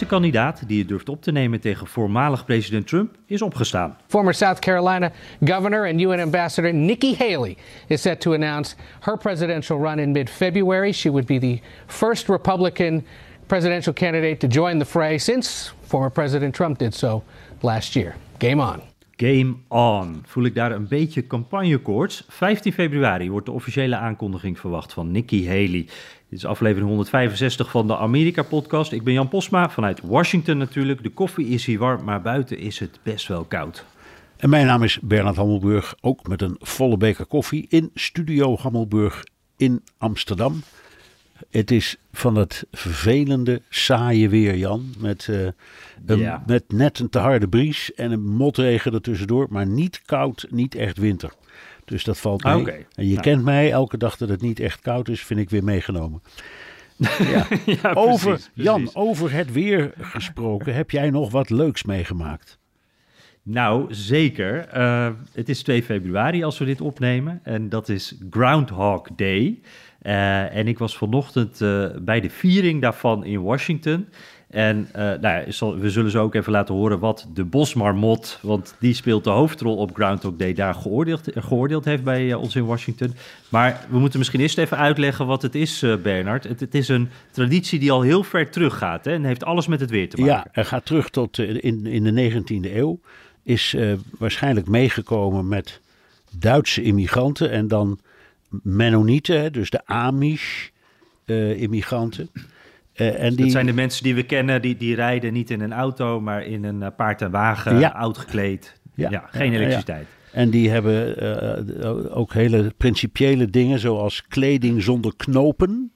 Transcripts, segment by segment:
Eerste kandidaat die het durft op te nemen tegen voormalig president Trump is opgestaan. Former South Carolina governor and UN ambassador Nikki Haley is set to announce her presidential run in mid February. She would be the first Republican presidential candidate to join the fray since former President Trump did so last year. Game on. Game on. Voel ik daar een beetje campagnekoorts? 15 februari wordt de officiële aankondiging verwacht van Nikki Haley. Dit is aflevering 165 van de Amerika-podcast. Ik ben Jan Posma vanuit Washington natuurlijk. De koffie is hier warm, maar buiten is het best wel koud. En mijn naam is Bernard Hammelburg, ook met een volle beker koffie in Studio Hammelburg in Amsterdam. Het is van het vervelende, saaie weer, Jan. Met, uh, een, Ja. met net een te harde bries en een motregen ertussendoor. Maar niet koud, niet echt winter. Dus dat valt mee. Oké. En je Nou. kent mij, elke dag dat het niet echt koud is, vind ik weer meegenomen. Ja. Ja, over, precies, Jan, precies. over het weer gesproken, heb jij nog wat leuks meegemaakt? Nou, zeker. Eh, het is 2 februari als we dit opnemen. En dat is Groundhog Day. Eh, en ik was vanochtend eh, bij de viering daarvan in Washington. En eh, nou ja, we zullen zo ook even laten horen wat de bosmarmot, want die speelt de hoofdrol op Groundhog Day, daar geoordeeld, geoordeeld heeft bij eh, ons in Washington. Maar we moeten misschien eerst even uitleggen wat het is, eh, Bernard. Het, het is een traditie die al heel ver teruggaat hè, en heeft alles met het weer te maken. Ja, er gaat terug tot eh, in, in de 19e eeuw. Is eh, waarschijnlijk meegekomen met Duitse immigranten en dan Mennonieten, dus de Amish-immigranten. Eh, en die, Dat zijn de mensen die we kennen, die, die rijden niet in een auto, maar in een eh, paard en wagen, Ja. oud gekleed. Ja, Ja. geen ja. elektriciteit. En die hebben eh, ook hele principiële dingen, zoals kleding zonder knopen.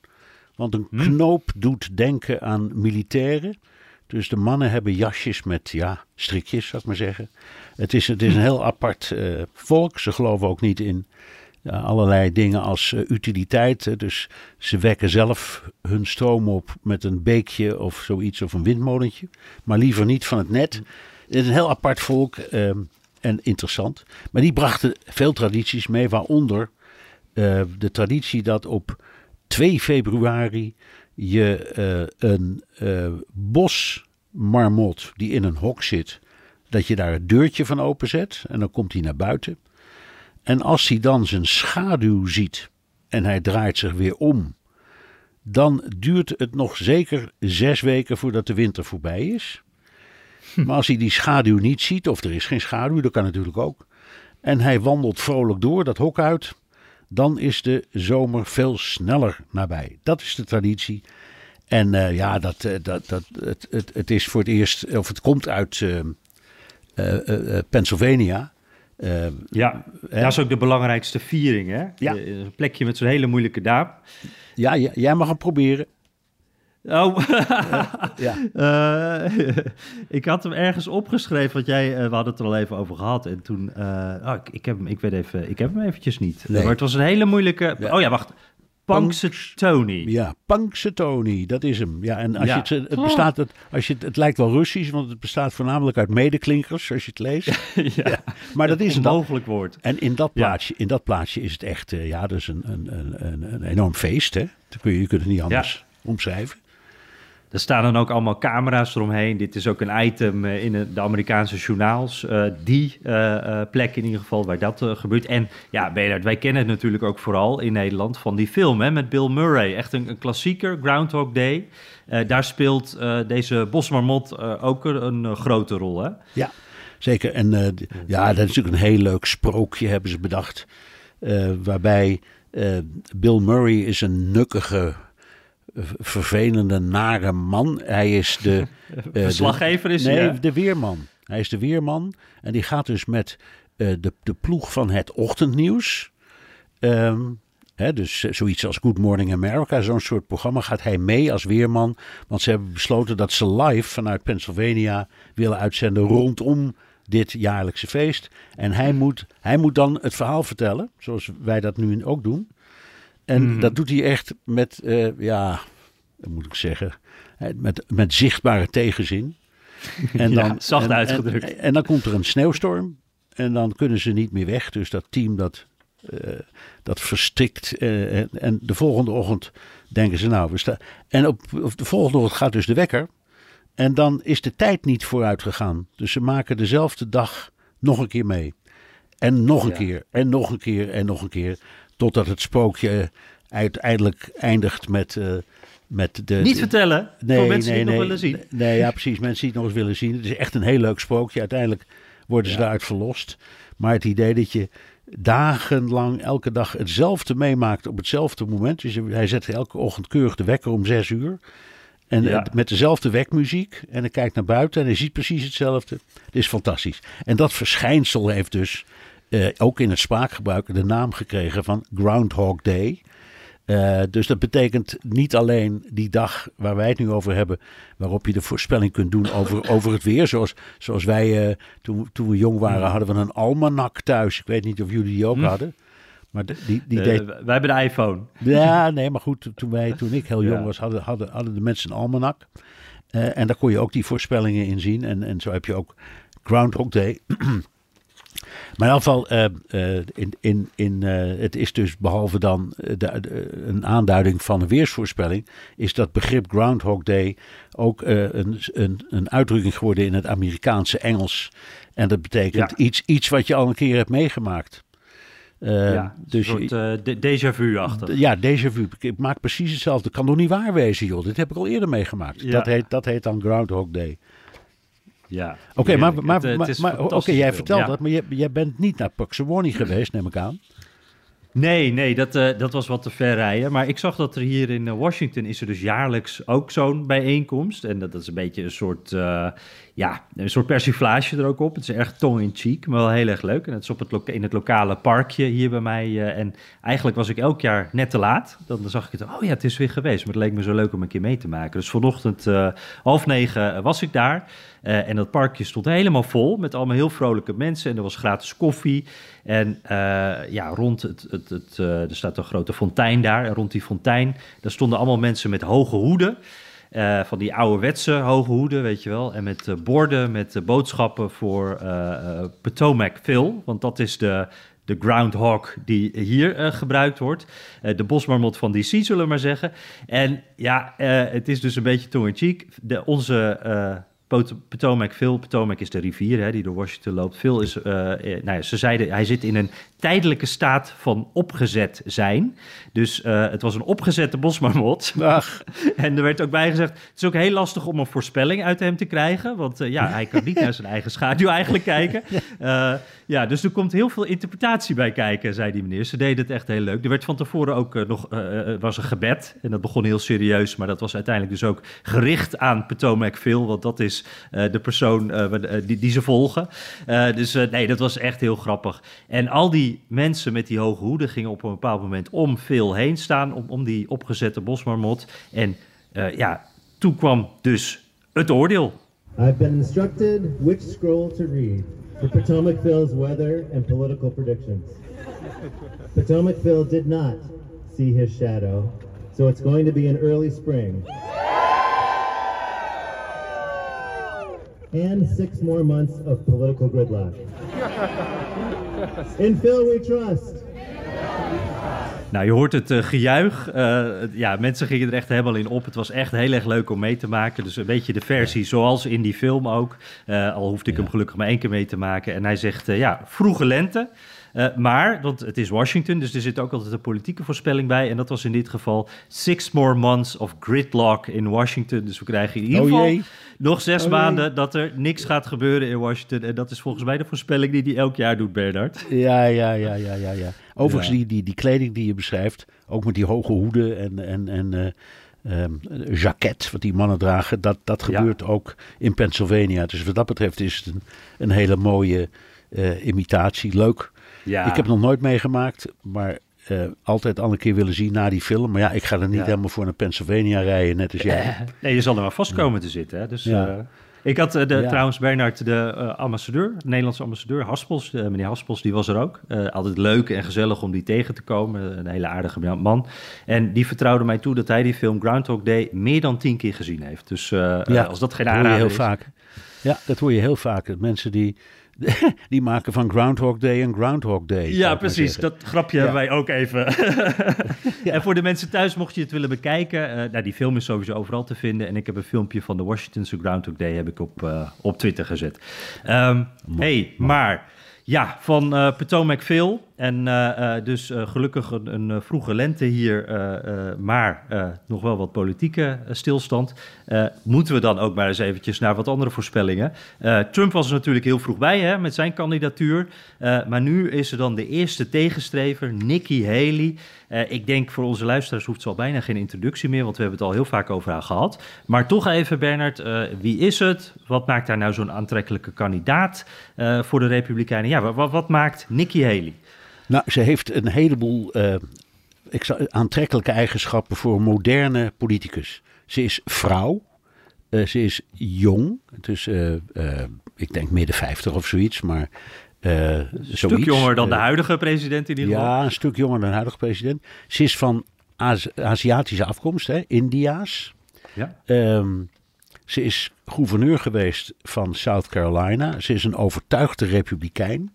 Want een knoop doet denken aan militairen. Dus de mannen hebben jasjes met ja, strikjes, zou ik maar zeggen. Het is, het is een heel apart volk. Ze geloven ook niet in allerlei dingen als eh, utiliteit. hè. Dus ze wekken zelf hun stroom op met een beekje of zoiets of een windmolentje. Maar liever niet van het net. Het is een heel apart volk ehm, en interessant. Maar die brachten veel tradities mee, waaronder eh, de traditie dat op 2 februari je eh, een eh, bosmarmot die in een hok zit, dat je daar het deurtje van openzet en dan komt hij naar buiten. En als hij dan zijn schaduw ziet en hij draait zich weer om, dan duurt het nog zeker zes weken voordat de winter voorbij is. Maar als hij die schaduw niet ziet, of er is geen schaduw, dat kan natuurlijk ook. En hij wandelt vrolijk door dat hok uit, dan is de zomer veel sneller nabij. Dat is de traditie. En eh, ja, dat, eh, dat, dat, het, het, het is voor het eerst, of het komt uit eh, Pennsylvania. Eh, Ja, Hè? dat is ook de belangrijkste viering. Hè? Ja. Een plekje met zo'n hele moeilijke naam. ja, jij mag het proberen. Oh, Ja. Eh, ik had hem ergens opgeschreven, want jij, eh, we hadden het er al even over gehad. En toen, eh, oh, ik, ik, heb hem, ik weet even, ik heb hem eventjes niet. Nee. Maar het was een hele moeilijke, Ja. oh ja, wacht. Punxsutawney. Ja, Punxsutawney, dat is hem. Ja, en als Ja. je het, het bestaat, het, als je het, het lijkt wel Russisch, want het bestaat voornamelijk uit medeklinkers, als je het leest. ja. Maar dat is een onmogelijk woord. En in dat Ja. plaatsje, in dat plaatsje is het echt, eh, ja, dus een, een, een, een, een enorm feest. Hè? Dat kun je, je kunt het niet anders omschrijven. Er staan dan ook allemaal camera's eromheen. Dit is ook een item eh, in de Amerikaanse journaals. eh, die eh, plek in ieder geval waar dat gebeurt. En ja, Bernard, wij kennen het natuurlijk ook vooral in Nederland van die film hè, met Bill Murray. Echt een, een klassieker, Groundhog Day. Daar speelt deze bosmarmot ook een, grote rol. Hè? Ja, zeker. En ja, dat is natuurlijk een heel leuk sprookje, hebben ze bedacht. waarbij Bill Murray is een nukkige, vervelende, nare man. Hij is de... eh, de- Verslaggever is Nee, hij, hè? de weerman. Hij is de weerman en die gaat dus met de, de ploeg van het ochtendnieuws. Ehm, hè, dus zoiets als Good Morning America, zo'n soort programma, gaat hij mee als weerman. Want ze hebben besloten dat ze live vanuit Pennsylvania willen uitzenden rondom dit jaarlijkse feest. En hij moet, hij moet dan het verhaal vertellen, zoals wij dat nu ook doen. En Mhm. dat doet hij echt met, eh, ja, dat moet ik zeggen, met, met zichtbare tegenzin. En Ja, zacht en- uitgedrukt. En, en dan komt er een sneeuwstorm en dan kunnen ze niet meer weg. Dus dat team dat, eh, dat verstikt. eh, en, en de volgende ochtend denken ze nou, we staan. En op, op de volgende ochtend gaat dus de wekker. En dan is de tijd niet vooruit gegaan. Dus ze maken dezelfde dag nog een keer mee. En nog een Ja. keer, en nog een keer, en nog een keer. Totdat het spookje uiteindelijk eindigt met, eh, met de... Niet de- vertellen voor mensen die het nog willen zien. Nee, nee, ja, precies. Mensen die het nog eens willen zien. Het is echt een heel leuk spookje. Uiteindelijk worden ze daaruit verlost. Maar het idee dat je dagenlang elke dag hetzelfde meemaakt op hetzelfde moment. Dus hij zet elke ochtend keurig de wekker om zes uur. En Ja. eh, met dezelfde wekmuziek. En hij kijkt naar buiten en hij ziet precies hetzelfde. Het is fantastisch. En dat verschijnsel heeft dus eh, ook in het spraakgebruik de naam gekregen van Groundhog Day. Eh, dus dat betekent niet alleen die dag waar wij het nu over hebben, waarop je de voorspelling kunt doen over, over het weer. Zoals, zoals wij, eh, toen, toen we jong waren, hadden we een almanak thuis. Ik weet niet of jullie die ook hadden. Maar de- die, die deed. wij hebben de iPhone. Ja, nee, maar goed, toen, wij, toen ik heel jong Ja. was, hadden, hadden, hadden de mensen een almanak. En daar kon je ook die voorspellingen in zien. En, en zo heb je ook Groundhog Day. Maar in ieder geval, eh, eh, in, in, in, eh, het is dus behalve dan de, de- een aanduiding van een weersvoorspelling, is dat begrip Groundhog Day ook een, een, een uitdrukking geworden in het Amerikaanse Engels. En dat betekent Ja. iets, iets wat je al een keer hebt meegemaakt. Ja, dus een soort déjà vu-achtig. ja, déjà vu. Ik maak precies hetzelfde. Kan toch niet waar wezen, joh. Dit heb ik al eerder meegemaakt. Ja. Dat, heet, dat heet dan Groundhog Day. Ja, Oké, maar, maar, Het, eh, maar, oké, jij vertelt ja. dat, maar jij, jij bent niet naar Puxawani geweest, neem ik aan. Nee, nee, dat, eh, dat was wat te ver rijden. Maar ik zag dat er hier in eh, Washington is er dus jaarlijks ook zo'n bijeenkomst. En dat, dat is een beetje een soort, eh, ja, een soort persiflage er ook op. Het is erg tong-in-cheek, maar wel heel erg leuk. En het is op het in het lokale parkje hier bij mij. en eigenlijk was ik elk jaar net te laat. Dan zag ik het, oh ja, het is weer geweest. Maar het leek me zo leuk om een keer mee te maken. Dus vanochtend half negen was ik daar. Eh, en dat parkje stond helemaal vol met allemaal heel vrolijke mensen. En er was gratis koffie. En eh, ja, rond het, het, het eh, er staat een grote fontein daar. En rond die fontein, daar stonden allemaal mensen met hoge hoeden. Van die ouderwetse hoge hoeden, weet je wel. En met borden met boodschappen voor Potomac Phil. Want dat is de, de groundhog die hier gebruikt wordt. De bosmarmot van DC, zullen we maar zeggen. En ja, het is dus een beetje tong-in-cheek. De- Onze... Pot- Potomac Phil, Potomac is de rivier hè, die door Washington loopt. Phil is, eh, eh, nou ja, ze zeiden, hij zit in een tijdelijke staat van opgezet zijn. Dus eh, het was een opgezette bosmarmot. Ach, En er werd ook bij gezegd, het is ook heel lastig om een voorspelling uit hem te krijgen. Want ja, hij kan niet naar zijn eigen schaduw eigenlijk kijken. Ja, dus er komt heel veel interpretatie bij kijken, zei die meneer. Ze deden het echt heel leuk. Er werd van tevoren ook nog, was een gebed. En dat begon heel serieus, maar dat was uiteindelijk dus ook gericht aan Potomac Phil. Want dat is eh, de persoon eh, eh, die, die ze volgen. Dus nee, dat was echt heel grappig. En al die mensen met die hoge hoeden gingen op een bepaald moment om Phil heen staan. Om, om die opgezette bosmarmot. En ja, toen kwam dus het oordeel. I've been instructed which scroll to read for Potomac Phil's weather and political predictions. Potomac Phil did not see his shadow, so it's going to be an early spring. And six more months of political gridlock. In Phil we trust. Nou, je hoort het eh, gejuich. Eh, ja, mensen gingen er echt helemaal in op. Het was echt heel erg leuk om mee te maken. Dus een beetje de versie zoals in die film ook. Eh, al hoefde ik hem gelukkig maar één keer mee te maken. En hij zegt, ja, vroege lente. Eh, maar, want het is Washington, dus er zit ook altijd een politieke voorspelling bij. En dat was in dit geval six more months of gridlock in Washington. Dus we krijgen in ieder Oh geval nog zes Oh maanden dat er niks gaat gebeuren in Washington. En dat is volgens mij de voorspelling die hij elk jaar doet, Bernard. ja, ja, ja, ja, ja. ja. Overigens, Ja. Die, die, die kleding die je beschrijft, ook met die hoge hoeden en, en, en ehm, jacket wat die mannen dragen, dat, dat Ja. gebeurt ook in Pennsylvania. Dus wat dat betreft is het een, een hele mooie eh, imitatie. Leuk. Ja. Ik heb nog nooit meegemaakt, maar eh, altijd al een keer willen zien na die film. Maar ja, ik ga er niet Ja. helemaal voor naar Pennsylvania rijden, net als jij. Nee, je zal er maar vast komen te zitten. Hè? Dus, Ja. eh, ik had eh, de, trouwens Bernard, de eh, ambassadeur, de Nederlandse ambassadeur, Haspels, eh, meneer Haspels, die was er ook. Eh, altijd leuk en gezellig om die tegen te komen. Een hele aardige man. En die vertrouwde mij toe dat hij die film Groundhog Day meer dan tien keer gezien heeft. Dus eh, eh, als dat geen aanrader heel is. vaak. Ja, dat hoor je heel vaak. Mensen die, die maken van Groundhog Day een Groundhog Day. Ja, precies. Dat grapje hebben wij ook even. En voor de mensen thuis, mocht je het willen bekijken, eh, nou, die film is sowieso overal te vinden. En ik heb een filmpje van de Washingtonse Groundhog Day heb ik op, eh, op Twitter gezet. Ehm hey, maar ja, van eh Potomac Phil. En eh, eh, dus eh, gelukkig een, vroege lente hier, maar nog wel wat politieke stilstand. Moeten we dan ook maar eens eventjes naar wat andere voorspellingen. Trump was er natuurlijk heel vroeg bij hè, met zijn kandidatuur. Maar nu is er dan de eerste tegenstrever, Nikki Haley. Ik denk voor onze luisteraars hoeft ze al bijna geen introductie meer, want we hebben het al heel vaak over haar gehad. Maar toch even, Bernard, wie is het? Wat maakt haar nou zo'n aantrekkelijke kandidaat voor de Republikeinen? Ja, wat, wat maakt Nikki Haley? Nou, ze heeft een heleboel eh, aantrekkelijke eigenschappen voor een moderne politicus. Ze is vrouw. eh, ze is jong. Dus ik denk midden 50 of zoiets. Maar Een stuk jonger dan de huidige president in ieder geval. Ja, een stuk jonger dan de huidige president. Ze is van Azi- Aziatische afkomst, hè, India's. Ja. Ehm, ze is gouverneur geweest van South Carolina. Ze is een overtuigde republikein.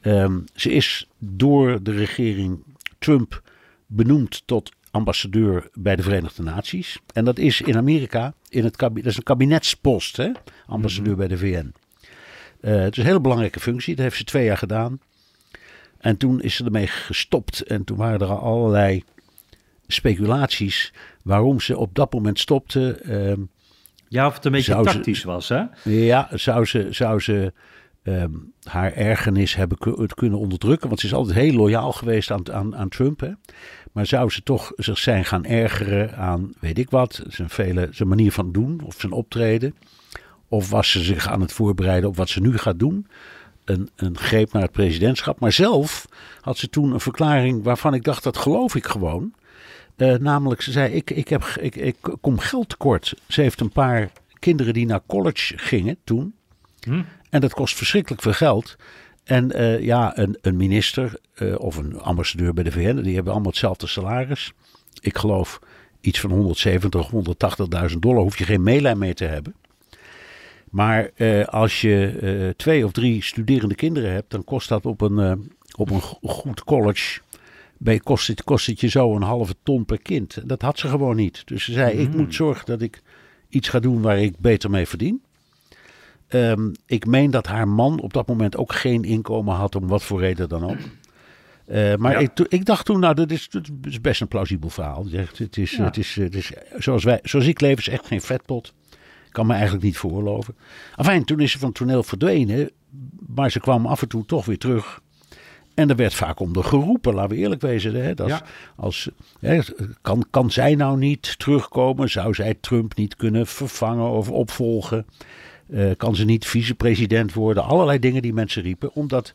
Ehm, ze is door de regering Trump benoemd tot ambassadeur bij de Verenigde Naties. En dat is in Amerika, in het kabinet, dat is een kabinetspost, hè? ambassadeur bij de VN. Eh, het is een hele belangrijke functie, dat heeft ze twee jaar gedaan. En toen is ze ermee gestopt. En toen waren er al allerlei speculaties waarom ze op dat moment stopte. Ehm, Ja, of het een beetje ze- tactisch was, hè? ja, zou ze, zou ze ehm, haar ergernis hebben het kunnen onderdrukken? Want ze is altijd heel loyaal geweest aan, aan, aan Trump. Hè? Maar zou ze toch zich zijn gaan ergeren aan, weet ik wat, zijn, vele, zijn manier van doen of zijn optreden? Of was ze zich aan het voorbereiden op wat ze nu gaat doen? Een, een greep naar het presidentschap. Maar zelf had ze toen een verklaring waarvan ik dacht, dat geloof ik gewoon. Eh, namelijk, ze zei, ik, ik, heb, ik, ik kom geld tekort. Ze heeft een paar kinderen die naar college gingen toen. Hm. En dat kost verschrikkelijk veel geld. En eh, ja, een, een minister eh, of een ambassadeur bij de VN, die hebben allemaal hetzelfde salaris. Ik geloof iets van 170, 180.000 dollar, hoef je geen meelijn mee te hebben. Maar eh, als je twee of drie studerende kinderen hebt, dan kost dat op een, op een go- goed college. Bij, kost, het, kost het je zo een halve ton per kind. Dat had ze gewoon niet. Dus ze zei: Ik moet zorgen dat ik iets ga doen waar ik beter mee verdien. Ehm, ik meen dat haar man op dat moment ook geen inkomen had, om wat voor reden dan ook. Eh, maar Ja. ik, to- ik dacht toen, nou, dat is, dat is best een plausibel verhaal. Het is, Ja. het is, het is, zoals, wij, zoals ik leef, is echt geen vetpot. Kan me eigenlijk niet veroorloven. Enfin, toen is ze van het toneel verdwenen. Maar ze kwam af en toe toch weer terug. En er werd vaak om de geroepen, laten we eerlijk wezen. Hè, dat Ja. als, hè, kan, kan zij nou niet terugkomen? Zou zij Trump niet kunnen vervangen of opvolgen? Eh, kan ze niet vicepresident worden? Allerlei dingen die mensen riepen. Omdat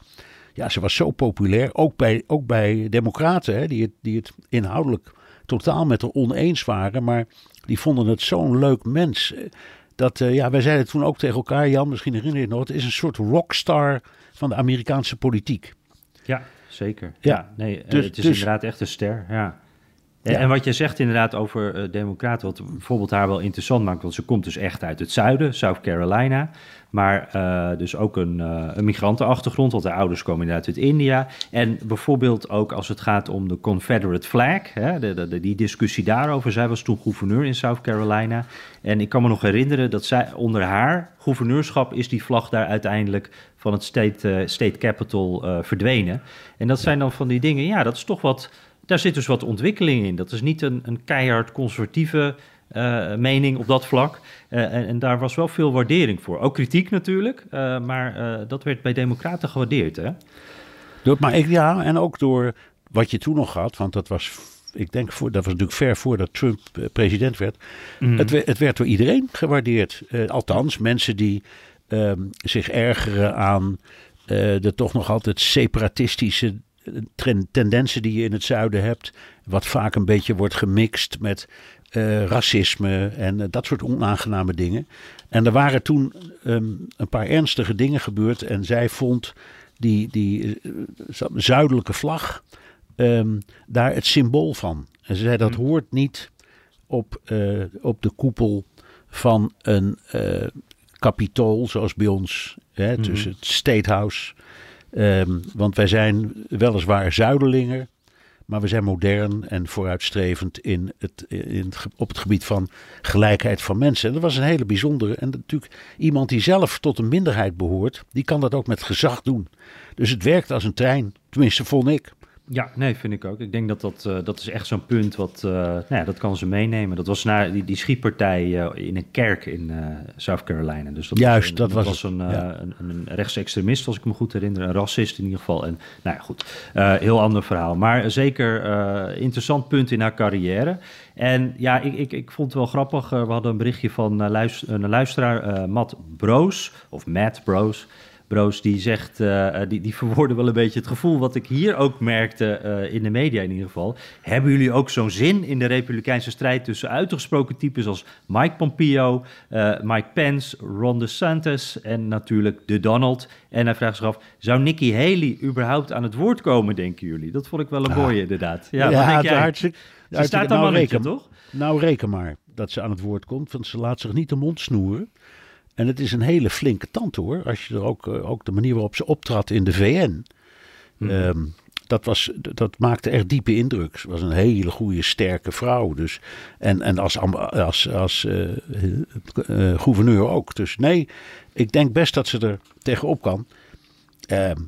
ja, ze was zo populair. Ook bij, ook bij democraten, hè, die, het, die het inhoudelijk totaal met haar oneens waren. Maar die vonden het zo'n leuk mens. eh, Dat, eh, ja, wij zeiden toen ook tegen elkaar, Jan, misschien herinner je het nog. Het is een soort rockstar van de Amerikaanse politiek. Ja, zeker. Ja, Ja, nee, dus- het is dus- inderdaad echt een ster. Ja. En, Ja. en wat je zegt inderdaad over eh, democraten, wat bijvoorbeeld haar wel interessant maakt, want ze komt dus echt uit het zuiden, South Carolina, maar eh, dus ook een, eh, een migrantenachtergrond, want haar ouders komen inderdaad uit India. En bijvoorbeeld ook als het gaat om de Confederate flag, hè, de, de, de- die discussie daarover. Zij was toen gouverneur in South Carolina. En ik kan me nog herinneren dat zij onder haar gouverneurschap is die vlag daar uiteindelijk van het state, state capital verdwenen. En dat zijn dan van die dingen, ja, dat is toch wat daar zit dus wat ontwikkeling in. Dat is niet een, een keihard conservatieve eh, mening op dat vlak. Eh, en, en daar was wel veel waardering voor. Ook kritiek natuurlijk, eh, maar dat werd bij Democraten gewaardeerd. Hè? Door, maar ik, ja, en ook door wat je toen nog had, want dat was, ik denk, voor, dat was natuurlijk ver voordat Trump president werd. Het, we- het werd door iedereen gewaardeerd. Althans, mensen die ehm, zich ergeren aan de toch nog altijd separatistische tendensen die je in het zuiden hebt. Wat vaak een beetje wordt gemixt met uh, racisme en dat soort onaangename dingen. En er waren toen ehm, een paar ernstige dingen gebeurd. En zij vond die, die zuidelijke vlag um, daar het symbool van. En ze zei dat hmm. hoort niet op, uh, op de koepel van een kapitool, zoals bij ons, hè, hmm. tussen het State House. Um, want wij zijn weliswaar zuiderlingen, maar we zijn modern en vooruitstrevend in het, in het, op het gebied van gelijkheid van mensen. En dat was een hele bijzondere. En natuurlijk iemand die zelf tot een minderheid behoort, die kan dat ook met gezag doen. Dus het werkt als een trein, tenminste vond ik. Ja, nee, vind ik ook. Ik denk dat dat, uh, dat is echt zo'n punt wat, uh, nou ja, dat kan ze meenemen. Dat was na die, die schietpartij uh, in een kerk in South Carolina. Dus dat Juist, was, dat, dat was, een, ja. een, een, rechtsextremist, als ik me goed herinner. Een racist in ieder geval. En nou ja, goed, heel ander verhaal. Maar zeker interessant punt in haar carrière. En ja, ik, ik, ik vond het wel grappig. we hadden een berichtje van luister, een luisteraar, Matt Broos, of Matt Broos... Broos, die zegt, uh, die, die verwoorden wel een beetje het gevoel wat ik hier ook merkte uh, in de media in ieder geval. Hebben jullie ook zo'n zin in de republikeinse strijd tussen uitgesproken types als Mike Pompeo, uh, Mike Pence, Ron DeSantis en natuurlijk de Donald? En hij vraagt zich af, zou Nikki Haley überhaupt aan het woord komen, denken jullie? Dat vond ik wel een ah. mooie inderdaad. Ja, ja denk jij? Hartstikke, ze staat dan nou, mannetje, toch? Nou, reken maar dat ze aan het woord komt, want ze laat zich niet de mond snoeren. En het is een hele flinke tand hoor. Als je er ook, eh, ook de manier waarop ze optrad in de VN. Mhm. Ehm, dat, was, dat maakte echt diepe indruk. Ze was een hele goede, sterke vrouw. Dus, en en als, als, als uh, uh, gouverneur ook. Dus nee, ik denk best dat ze er tegenop kan. Ehm,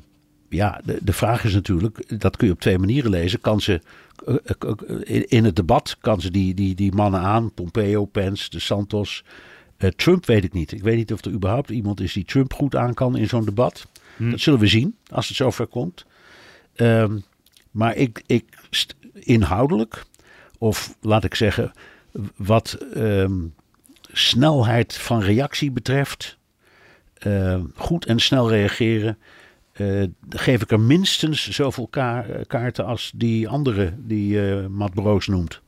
ja, de, de vraag is natuurlijk, dat kun je op twee manieren lezen. Kan ze in, in het debat, kan ze die, die, die mannen aan, Pompeo, Pence, de Santos, uh, Trump weet ik niet. Ik weet niet of er überhaupt iemand is die Trump goed aan kan in zo'n debat. Hm. Dat zullen we zien als het zover komt. Um, maar ik, ik inhoudelijk, of laat ik zeggen, wat um, snelheid van reactie betreft, uh, goed en snel reageren, uh, geef ik er minstens zoveel ka kaarten als die andere die Matt Broos noemt.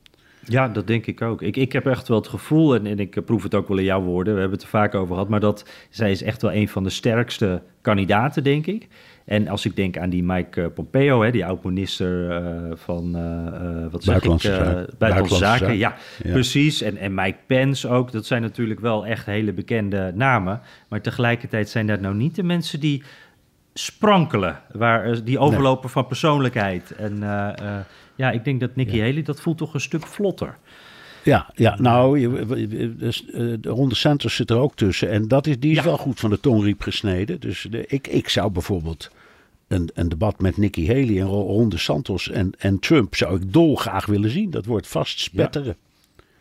Ja, dat denk ik ook. Ik, ik heb echt wel het gevoel, en, en ik proef het ook wel in jouw woorden, we hebben het er vaak over gehad, maar dat zij is echt wel een van de sterkste kandidaten, denk ik. En als ik denk aan die Mike eh, Pompeo, hè, die oud-minister uh, van uh, wat zeg buitenlandse, ik, zaken. buitenlandse zaken. Ja, ja, precies. En, en Mike Pence ook. Dat zijn natuurlijk wel echt hele bekende namen. Maar tegelijkertijd zijn dat nou niet de mensen die sprankelen, waar, die overlopen nee. van persoonlijkheid. En ja, ik denk dat Nicky ja. Haley, dat voelt toch een stuk vlotter. Ja, ja nou, dus, uh, de Ronde Santos zit er ook tussen. En dat is, die is ja. wel goed van de tongriem gesneden. Dus de, ik, ik zou bijvoorbeeld een, een debat met Nikki Haley en Ronde Santos en, en Trump... zou ik dolgraag willen zien. Dat wordt vast spetteren. Ja.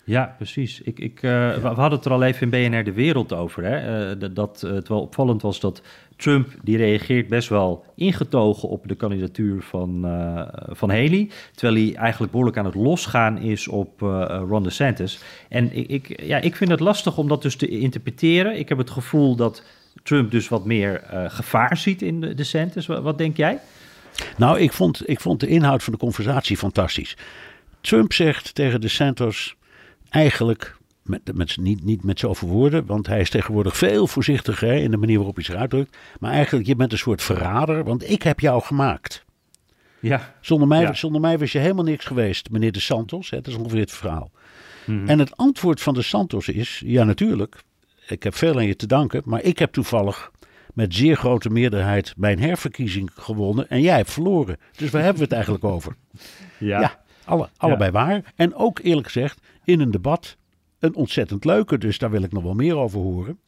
Ja, precies. Ik, ik, ja. We hadden het er al even in BNR De Wereld over. Hè? Uh, dat uh, het wel opvallend was dat Trump die reageert best wel ingetogen op de kandidatuur van, van Haley. Terwijl hij eigenlijk behoorlijk aan het losgaan is op Ron DeSantis. En ik, ik, ja, ik vind het lastig om dat dus te interpreteren. Ik heb het gevoel dat Trump dus wat meer gevaar ziet in de DeSantis. Wat, wat denk jij? Nou, ik vond, ik vond de inhoud van de conversatie fantastisch. Trump zegt tegen DeSantis eigenlijk met, met, niet, niet met zoveel woorden, want hij is tegenwoordig veel voorzichtiger in de manier waarop hij zich uitdrukt. Maar eigenlijk, je bent een soort verrader, want ik heb jou gemaakt. Ja. Zonder mij, ja. zonder mij was je helemaal niks geweest, meneer De Santos. Hè, dat is ongeveer het verhaal. Mm -hmm. En het antwoord van De Santos is, ja natuurlijk, ik heb veel aan je te danken, maar ik heb toevallig met zeer grote meerderheid mijn herverkiezing gewonnen en jij hebt verloren. Dus waar hebben we het eigenlijk over? Ja. ja alle, allebei ja. waar. En ook eerlijk gezegd, in een debat een ontzettend leuke. Dus daar wil ik nog wel meer over horen.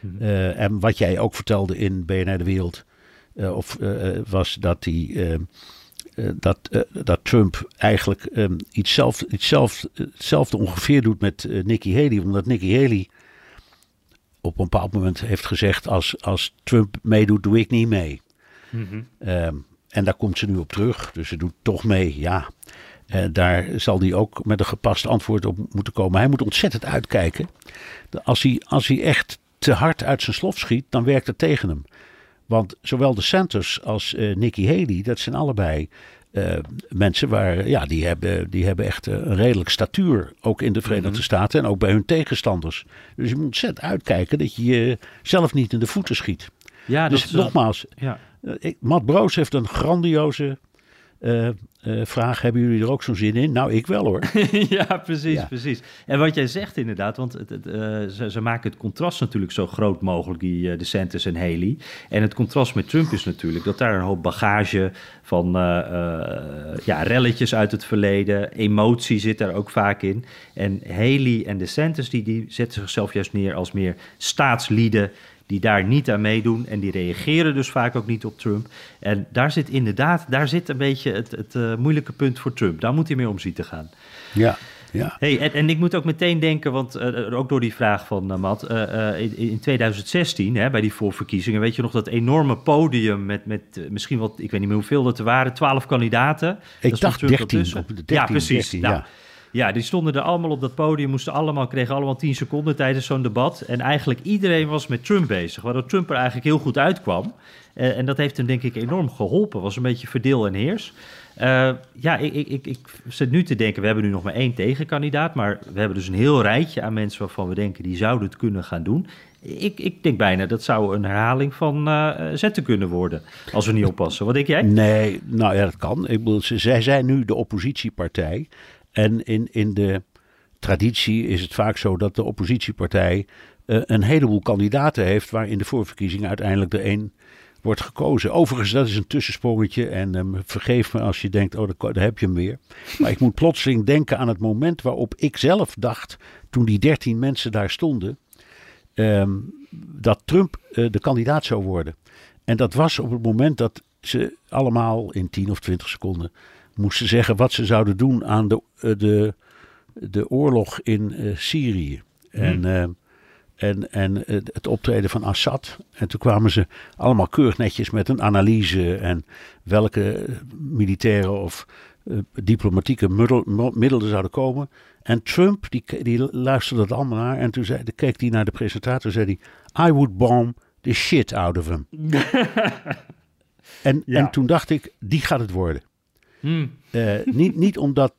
Mm-hmm. Uh, en wat jij ook vertelde in BNR De Wereld, uh, of, uh, was dat, die, dat, dat Trump eigenlijk um, iets, zelf, iets zelf, hetzelfde ongeveer doet met Nikki Haley. Omdat Nikki Haley op een bepaald moment heeft gezegd: als, als Trump meedoet, doe ik niet mee. Mm-hmm. Um, en daar komt ze nu op terug. Dus ze doet toch mee. Ja, uh, daar zal hij ook met een gepast antwoord op moeten komen. Hij moet ontzettend uitkijken. Als hij, als hij echt te hard uit zijn slof schiet, dan werkt het tegen hem. Want zowel de Sanders als uh, Nikki Haley, dat zijn allebei uh, mensen waar, ja, die hebben, die hebben echt een redelijk statuur. Ook in de Verenigde Mhm. Staten en ook bij hun tegenstanders. Dus je moet ontzettend uitkijken dat je jezelf niet in de voeten schiet. Ja, dus dat, eh, nogmaals, Ja. eh, Matt Broos heeft een grandioze eh, vraag. Hebben jullie er ook zo'n zin in? Nou, ik wel hoor. ja, precies, Ja. precies. En wat jij zegt inderdaad, want het, het, eh, ze, ze maken het contrast natuurlijk zo groot mogelijk, die uh, DeSantis en Haley. En het contrast met Trump is natuurlijk dat daar een hoop bagage van ja, relletjes uit het verleden, emotie zit daar ook vaak in. En Haley en DeSantis, die, die zetten zichzelf juist neer als meer staatslieden die daar niet aan meedoen en die reageren dus vaak ook niet op Trump. En daar zit inderdaad, daar zit een beetje het, het uh, moeilijke punt voor Trump. Daar moet hij mee om zien te gaan. Ja, ja. Hey, en, en ik moet ook meteen denken, want uh, ook door die vraag van uh, Matt, uh, in, in, 2016, hè, bij die voorverkiezingen, weet je nog dat enorme podium met, met misschien wat, ik weet niet meer hoeveel dat er waren, twaalf kandidaten. Ik dacht 13, op de 13, Ja, precies. 13, nou, ja. Ja, die stonden er allemaal op dat podium, moesten allemaal, kregen allemaal 10 seconden tijdens zo'n debat. En eigenlijk iedereen was met Trump bezig, waardoor Trump er eigenlijk heel goed uitkwam. Uh, en dat heeft hem denk ik enorm geholpen, was een beetje verdeel en heers. Uh, ja, ik, ik, ik, ik zit nu te denken, we hebben nu nog maar één tegenkandidaat, maar we hebben dus een heel rijtje aan mensen waarvan we denken, die zouden het kunnen gaan doen. Ik, ik denk bijna, dat zou een herhaling van uh, zetten kunnen worden, als we niet oppassen. Wat denk jij? Nee, nou ja, dat kan. Ik bedoel, zij zijn nu de oppositiepartij. En in, in de traditie is het vaak zo dat de oppositiepartij uh, een heleboel kandidaten heeft, waar in de voorverkiezingen uiteindelijk de één wordt gekozen. Overigens, dat is een tussensprongetje en um, vergeef me als je denkt, oh, daar, heb je hem weer. Maar ik moet plotseling denken aan het moment waarop ik zelf dacht, toen die dertien mensen daar stonden, um, dat Trump uh, de kandidaat zou worden. En dat was op het moment dat ze allemaal in 10 of 20 seconden moesten zeggen wat ze zouden doen aan de, uh, de, de oorlog in uh, Syrië. Hmm. En, uh, en, en het optreden van Assad. En toen kwamen ze allemaal keurig netjes met een analyse en welke militaire of uh, diplomatieke middel, middelen zouden komen. En Trump, die, die luisterde dat allemaal naar. En toen zei, keek hij naar de presentator en zei hij, I would bomb the shit out of him. en, ja. en toen dacht ik, die gaat het worden. Hmm. Uh, niet, niet omdat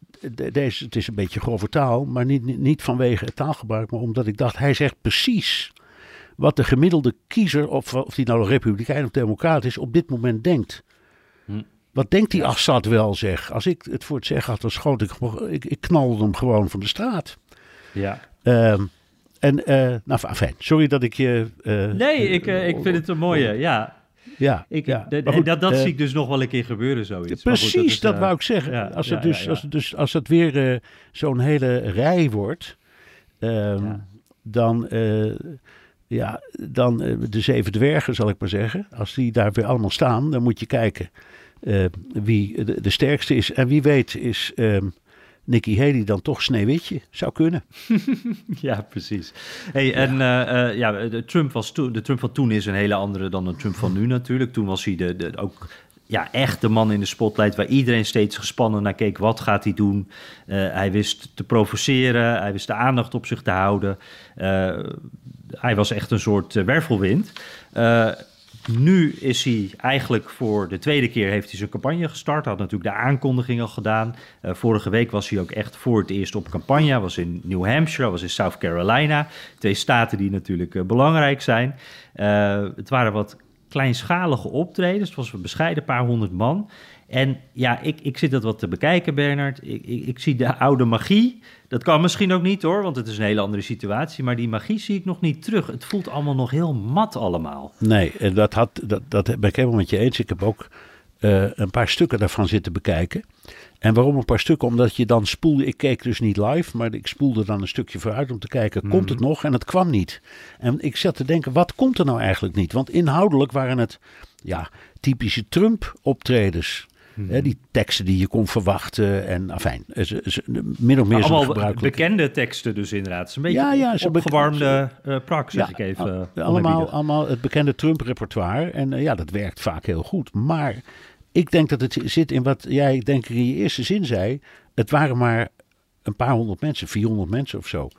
deze, het is een beetje grove taal, maar niet, niet, vanwege het taalgebruik, maar omdat ik dacht, hij zegt precies wat de gemiddelde kiezer, of, of die nou republikein of democraat is, op dit moment denkt. Hmm. Wat denkt die Assad wel, zeg? Als ik het voor het zeggen had, dan schoot ik, ik, ik knalde hem gewoon van de straat. Ja. Uh, en, uh, nou, fijn, sorry dat ik je... Uh, nee, ik, uh, ik vind het een mooie, ja. Ja, ik, ja. De, goed, dat, dat uh, zie ik dus nog wel een keer gebeuren, zoiets. Precies, goed, dat, is, dat uh, wou ik zeggen. ja, als, het dus, ja. Als, het dus, als het weer uh, zo'n hele rij wordt, um, dan, uh, ja, dan de zeven dwergen, zal ik maar zeggen. Als die daar weer allemaal staan, dan moet je kijken wie de, de, sterkste is. En wie weet is um, Nikki Haley dan toch Sneeuwwitje. Zou kunnen. ja, precies. Hey, en ja. Uh, ja, de Trump, was to, de Trump van toen is een hele andere dan de Trump van nu natuurlijk. Toen was hij de, de, ook ja, echt de man in de spotlight waar iedereen steeds gespannen naar keek. Wat gaat hij doen? Uh, hij wist te provoceren, hij wist de aandacht op zich te houden. Hij was echt een soort wervelwind. Nu is hij eigenlijk voor de tweede keer heeft hij zijn campagne gestart. Had natuurlijk de aankondiging al gedaan. Uh, vorige week was hij ook echt voor het eerst op campagne. Was in New Hampshire, was in South Carolina. Twee staten die natuurlijk uh, belangrijk zijn. Uh, het waren wat kleinschalige optredens. Het was een bescheiden paar honderd man. En ja, ik, ik zit dat wat te bekijken, Bernard. Ik, ik, ik, zie de oude magie. Dat kan misschien ook niet hoor, want het is een hele andere situatie. Maar die magie zie ik nog niet terug. Het voelt allemaal nog heel mat allemaal. Nee, dat, had, dat, dat ben ik helemaal met je eens. Ik heb ook uh, een paar stukken daarvan zitten bekijken. En waarom een paar stukken? Omdat je dan spoelde. Ik keek dus niet live, maar ik spoelde dan een stukje vooruit om te kijken: mm. komt het nog? En het kwam niet. En ik zat te denken: wat komt er nou eigenlijk niet? Want inhoudelijk waren het ja, typische Trump-optredens. Hè, die teksten die je kon verwachten en afijn, min of meer Allemaal bekende teksten dus inderdaad. Het is een beetje ja, opgewarmde uh, prak, zeg ja, ik even. Uh, allemaal, allemaal het bekende Trump-repertoire en uh, ja, dat werkt vaak heel goed. Maar ik denk dat het zit in wat jij denk ik in je eerste zin zei. Het waren maar een paar honderd mensen, 400 mensen of zo.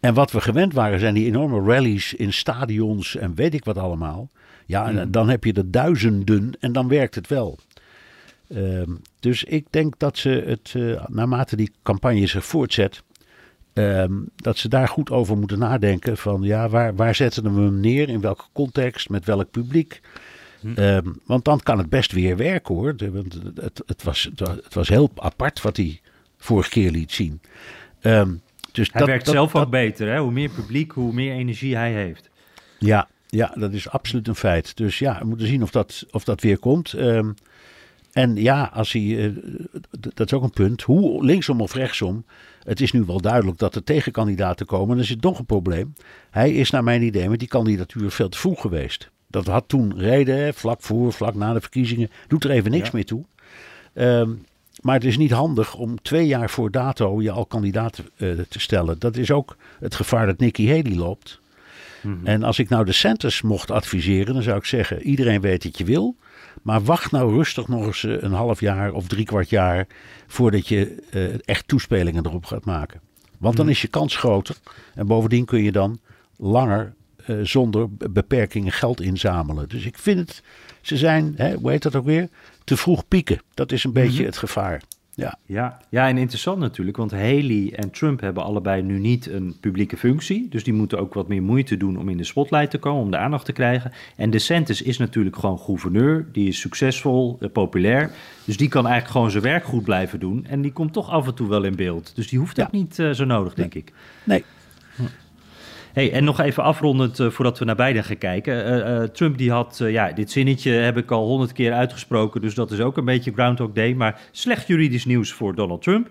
En wat we gewend waren zijn die enorme rallies in stadions en weet ik wat allemaal. Ja, en Mhm. dan heb je er duizenden en dan werkt het wel. Ehm, dus ik denk dat ze het, eh, naarmate die campagne zich voortzet, ehm, dat ze daar goed over moeten nadenken. Van ja, waar, waar zetten we hem neer? In welke context? Met welk publiek? Ehm, want dan kan het best weer werken hoor. De- want het, het, was, het was heel apart wat hij vorige keer liet zien. Dus Hij dat- werkt dat- zelf dat- ook beter. Hè? Hoe meer publiek, hoe meer energie hij heeft. Ja, ja, dat is absoluut een feit. Dus ja, we moeten zien of dat, of dat weer komt. Ehm, en ja, als hij, eh, dat is ook een punt. Hoe linksom of rechtsom. Het is nu wel duidelijk dat er tegenkandidaten komen. En er zit nog een probleem. Hij is naar mijn idee met die kandidatuur veel te vroeg geweest. Dat had toen reden, hè, vlak voor, vlak na de verkiezingen. Doet er even niks Ja. meer toe. Ehm, maar het is niet handig om twee jaar voor dato je al kandidaat eh, te stellen. Dat is ook het gevaar dat Nikki Haley loopt. En als ik nou de centers mocht adviseren, dan zou ik zeggen: iedereen weet dat je wil. Maar wacht nou rustig nog eens eh, een half jaar of drie kwart jaar voordat je eh, echt toespelingen erop gaat maken. Want dan is je kans groter. En bovendien kun je dan langer eh, zonder be- beperkingen geld inzamelen. Dus ik vind het, ze zijn, hè, hoe heet dat ook weer? Te vroeg pieken. Dat is een beetje het gevaar. Ja. Ja. ja, en interessant natuurlijk, want Haley en Trump hebben allebei nu niet een publieke functie. Dus die moeten ook wat meer moeite doen om in de spotlight te komen, om de aandacht te krijgen. En DeSantis is natuurlijk gewoon gouverneur, die is succesvol, eh, populair. Dus die kan eigenlijk gewoon zijn werk goed blijven doen. En die komt toch af en toe wel in beeld. Dus die hoeft Ja. ook niet eh, zo nodig, denk ik. Nee, Hey, en nog even afrondend eh, voordat we naar Biden gaan kijken. Eh, eh, Trump die had, ja, dit zinnetje heb ik al honderd keer uitgesproken, dus dat is ook een beetje Groundhog Day. Maar slecht juridisch nieuws voor Donald Trump.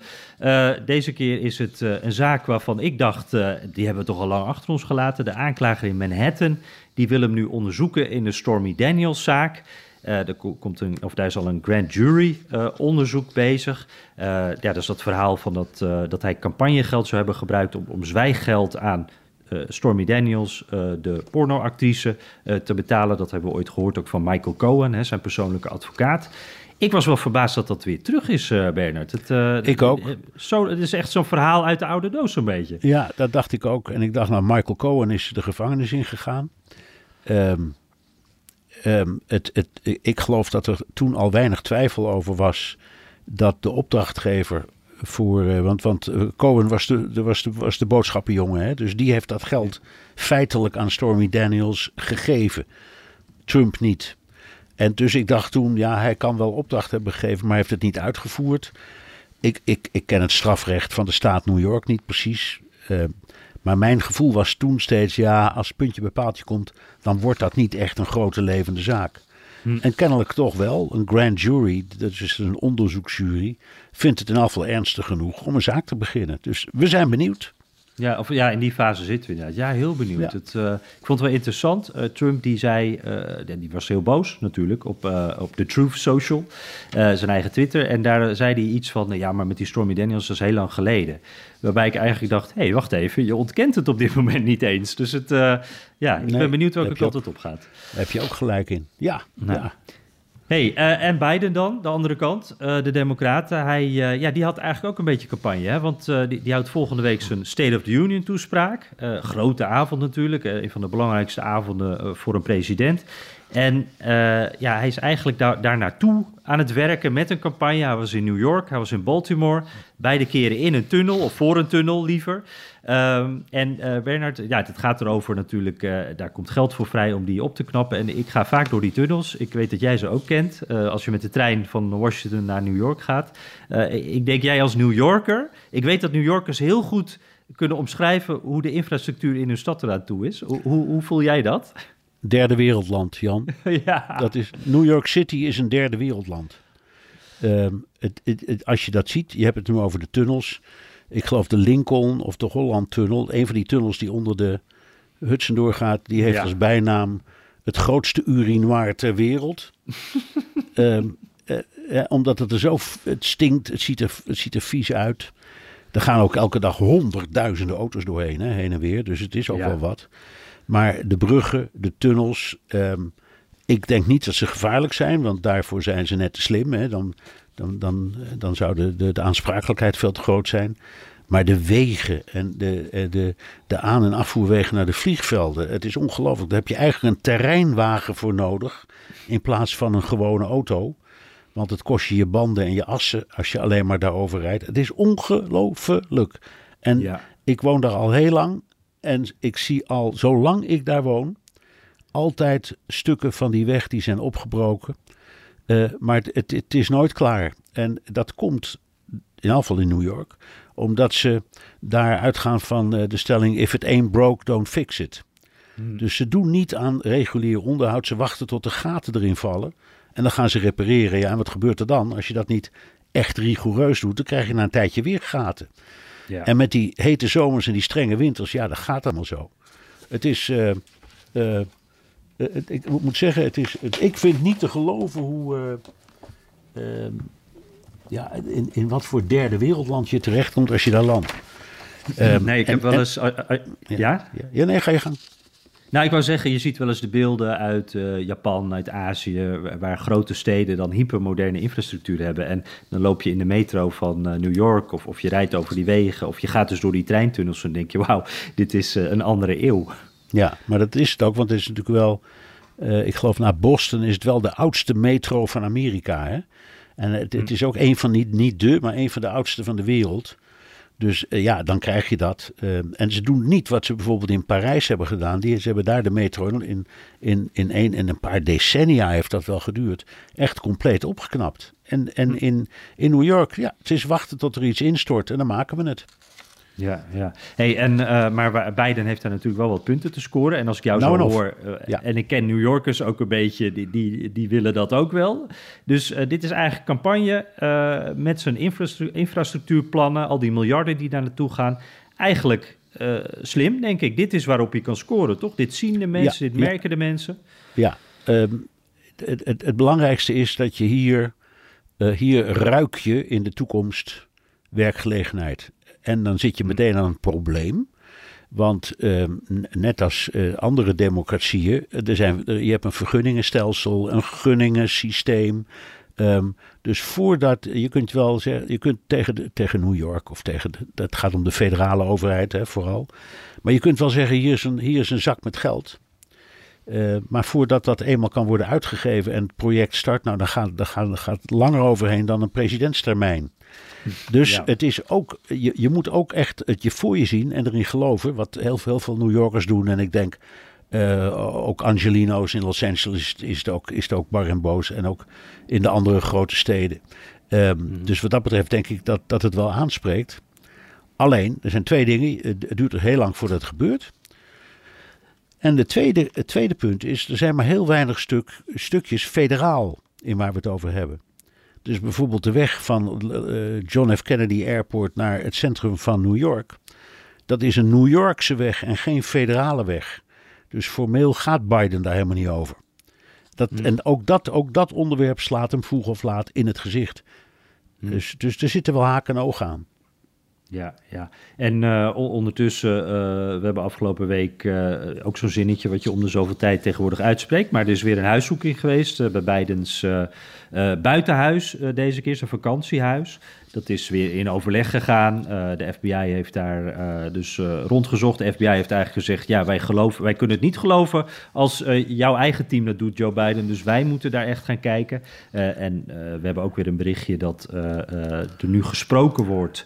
Deze keer is het een zaak waarvan ik dacht, die hebben we toch al lang achter ons gelaten. De aanklager in Manhattan, die wil hem nu onderzoeken in de Stormy Daniels zaak. Er ko- komt een, of daar is al een grand jury onderzoek bezig. Ja, dat is dat verhaal van dat, dat hij campagnegeld zou hebben gebruikt om, om zwijggeld aan Stormy Daniels, eh, de pornoactrice, eh, te betalen. Dat hebben we ooit gehoord ook van Michael Cohen, hè, zijn persoonlijke advocaat. Ik was wel verbaasd dat dat weer terug is, eh Bernard. Het, eh, Ik ook. eh, Zo, het is echt zo'n verhaal uit de oude doos, zo'n beetje. Ja, dat dacht ik ook. En ik dacht, nou, Michael Cohen is de gevangenis ingegaan. Ehm, ehm, het, het, ik geloof dat er toen al weinig twijfel over was dat de opdrachtgever voor. eh, want want eh, Cohen was de, de, was de, was de boodschappenjongen. Hè? Dus die heeft dat geld feitelijk aan Stormy Daniels gegeven. Trump niet. En dus ik dacht toen, ja, hij kan wel opdracht hebben gegeven, maar heeft het niet uitgevoerd. Ik, ik, ik ken het strafrecht van de staat New York niet precies. eh, maar mijn gevoel was toen steeds, ja, als puntje bij paaltje komt, dan wordt dat niet echt een grote levende zaak. En kennelijk toch wel, een grand jury, dat is een onderzoeksjury, vindt het in afval ernstig genoeg om een zaak te beginnen. Dus we zijn benieuwd. Ja, of, ja, in die fase zitten we inderdaad. Ja, heel benieuwd. Ja. Het, eh, ik vond het wel interessant. Eh, Trump die zei, eh, die was heel boos natuurlijk op, op de Truth Social, zijn eigen Twitter. En daar zei hij iets van, ja, maar met die Stormy Daniels, dat is heel lang geleden. Waarbij ik eigenlijk dacht, hé, hey, wacht even, je ontkent het op dit moment niet eens. Dus het, ja, ik Nee, ben benieuwd welke kant het op gaat. Daar heb je ook gelijk in. Ja, Nou. ja. Hey, eh, en Biden dan, de andere kant, eh, de Democraten. Hij, eh, ja, die had eigenlijk ook een beetje campagne. Hè? Want die, die houdt volgende week zijn State of the Union toespraak. Grote avond natuurlijk, een van de belangrijkste avonden voor een president. En eh, ja, hij is eigenlijk daar, daar naartoe aan het werken met een campagne. Hij was in New York, hij was in Baltimore. Beide keren in een tunnel, of voor een tunnel liever. Ehm, en eh Bernard, ja, het gaat erover natuurlijk, eh, daar komt geld voor vrij om die op te knappen. En ik ga vaak door die tunnels. Ik weet dat jij ze ook kent, als je met de trein van Washington naar New York gaat. Ik denk jij als New Yorker, ik weet dat New Yorkers heel goed kunnen omschrijven hoe de infrastructuur in hun stad eraan toe is. Hoe, hoe voel jij dat? Derde wereldland, Jan. ja. Dat is, New York City is een derde wereldland. Ehm, het, het, het- als je dat ziet, je hebt het nu over de tunnels. Ik geloof de Lincoln of de Holland-tunnel. Een van die tunnels die onder de Hudson doorgaat, die heeft Ja. als bijnaam het grootste urinoir ter wereld. Ehm, eh, eh, omdat het er zo, het stinkt, het ziet er, het ziet er vies uit. Er gaan ook elke dag honderdduizenden auto's doorheen, hè, heen en weer. Dus het is ook Ja. wel wat. Maar de bruggen, de tunnels. ehm, ik denk niet dat ze gevaarlijk zijn, want daarvoor zijn ze net te slim. Hè. Dan, dan, dan, dan zou de, de, de aansprakelijkheid veel te groot zijn. Maar de wegen en de, eh, de, de aan- en afvoerwegen naar de vliegvelden. Het is ongelooflijk. Daar heb je eigenlijk een terreinwagen voor nodig. In plaats van een gewone auto. Want het kost je je banden en je assen als je alleen maar daarover rijdt. Het is ongelooflijk. En Ja. ik woon daar al heel lang. En ik zie al, zolang ik daar woon, altijd stukken van die weg die zijn opgebroken. Eh, maar het, het, is nooit klaar. En dat komt, in geval in New York, omdat ze daar uitgaan van eh, de stelling: if it ain't broke, don't fix it. Dus ze doen niet aan regulier onderhoud. Ze wachten tot de gaten erin vallen. En dan gaan ze repareren. Ja, en wat gebeurt er dan? Als je dat niet echt rigoureus doet, dan krijg je na een tijdje weer gaten. Ja. En met die hete zomers en die strenge winters, ja, dat gaat allemaal zo. Het is. eh, eh, eh, het- ik moet zeggen, het is, het, ik vind niet te geloven hoe. eh, ehm, ja, in, in wat voor derde wereldland je terechtkomt als je daar landt. Ehm, nee, ik en- heb wel en- eens... ja? Ja, ja, nee, ga je gang. Nou, ik wou zeggen, je ziet wel eens de beelden uit eh, Japan, uit Azië, waar, grote steden dan hypermoderne infrastructuur hebben. En dan loop je in de metro van eh, New York, of, of je rijdt over die wegen, of je gaat dus door die treintunnels en denk je, wauw, dit is eh, een andere eeuw. Ja, maar dat is het ook, want het is natuurlijk wel. ik geloof naar Boston is het wel de oudste metro van Amerika. Hè? En het, het is ook een van, niet, niet de, maar een van de oudste van de wereld. Dus eh, ja, dan krijg je dat. Eh, en ze doen niet wat ze bijvoorbeeld in Parijs hebben gedaan. Die, ze hebben daar de metro in, in, in, een, in een paar decennia heeft dat wel geduurd. Echt compleet opgeknapt. En, en in, in New York, ja, het is wachten tot er iets instort en dan maken we het. Ja, ja. Hey, en, eh, maar Biden heeft daar natuurlijk wel wat punten te scoren. En als ik jou Nou zo hoor, eh, Ja. en ik ken New Yorkers ook een beetje, die, die, die willen dat ook wel. Dus eh, dit is eigenlijk campagne met zijn infrastru- infrastructuurplannen, al die miljarden die daar naartoe gaan. Eigenlijk slim, denk ik. Dit is waarop je kan scoren, toch? Dit zien de mensen, Ja, dit ja. merken de mensen. Ja, ehm, het, het, het belangrijkste is dat je hier, hier ruik je in de toekomst werkgelegenheid. En dan zit je meteen aan een probleem. Want ehm, net als eh, andere democratieën, er zijn, er- je hebt een vergunningenstelsel, een gunningensysteem. Ehm, dus voordat, je kunt wel zeggen, je kunt tegen, de, tegen New York of tegen, de, dat gaat om de federale overheid hè, vooral. Maar je kunt wel zeggen, hier is een, hier is een zak met geld. Eh, maar voordat dat eenmaal kan worden uitgegeven en het project start, nou, dan gaat, dan gaat, dan gaat het langer overheen dan een presidentstermijn. Dus Ja. het is ook, je, je moet ook echt het je voor je zien en erin geloven, wat heel, heel veel New Yorkers doen. En ik denk, eh, ook Angelino's in Los Angeles is het ook, is het ook bar en boos. En ook in de andere grote steden. Ehm, Dus wat dat betreft denk ik dat, dat het wel aanspreekt. Alleen, er zijn twee dingen. Het het duurt er heel lang voordat het gebeurt. En de tweede, het tweede punt is, er zijn maar heel weinig stuk, stukjes federaal in waar we het over hebben. Dus bijvoorbeeld de weg van eh, John F. Kennedy Airport naar het centrum van New York. Dat is een New Yorkse weg en geen federale weg. Dus formeel gaat Biden daar helemaal niet over. Dat, En ook dat, ook dat onderwerp slaat hem vroeg of laat in het gezicht. Dus, dus er zitten wel haken en ogen aan. Ja, ja. En eh, on- ondertussen, eh, we hebben afgelopen week ook zo'n zinnetje wat je om de zoveel tijd tegenwoordig uitspreekt. Maar er is weer een huiszoeking geweest bij Bidens eh, buitenhuis eh, deze keer, zijn vakantiehuis. Dat is weer in overleg gegaan. Eh, de FBI heeft daar dus rondgezocht. De FBI heeft eigenlijk gezegd, ja, wij, geloven, wij kunnen het niet geloven als jouw eigen team dat doet, Joe Biden. Dus wij moeten daar echt gaan kijken. En we hebben ook weer een berichtje dat er nu gesproken wordt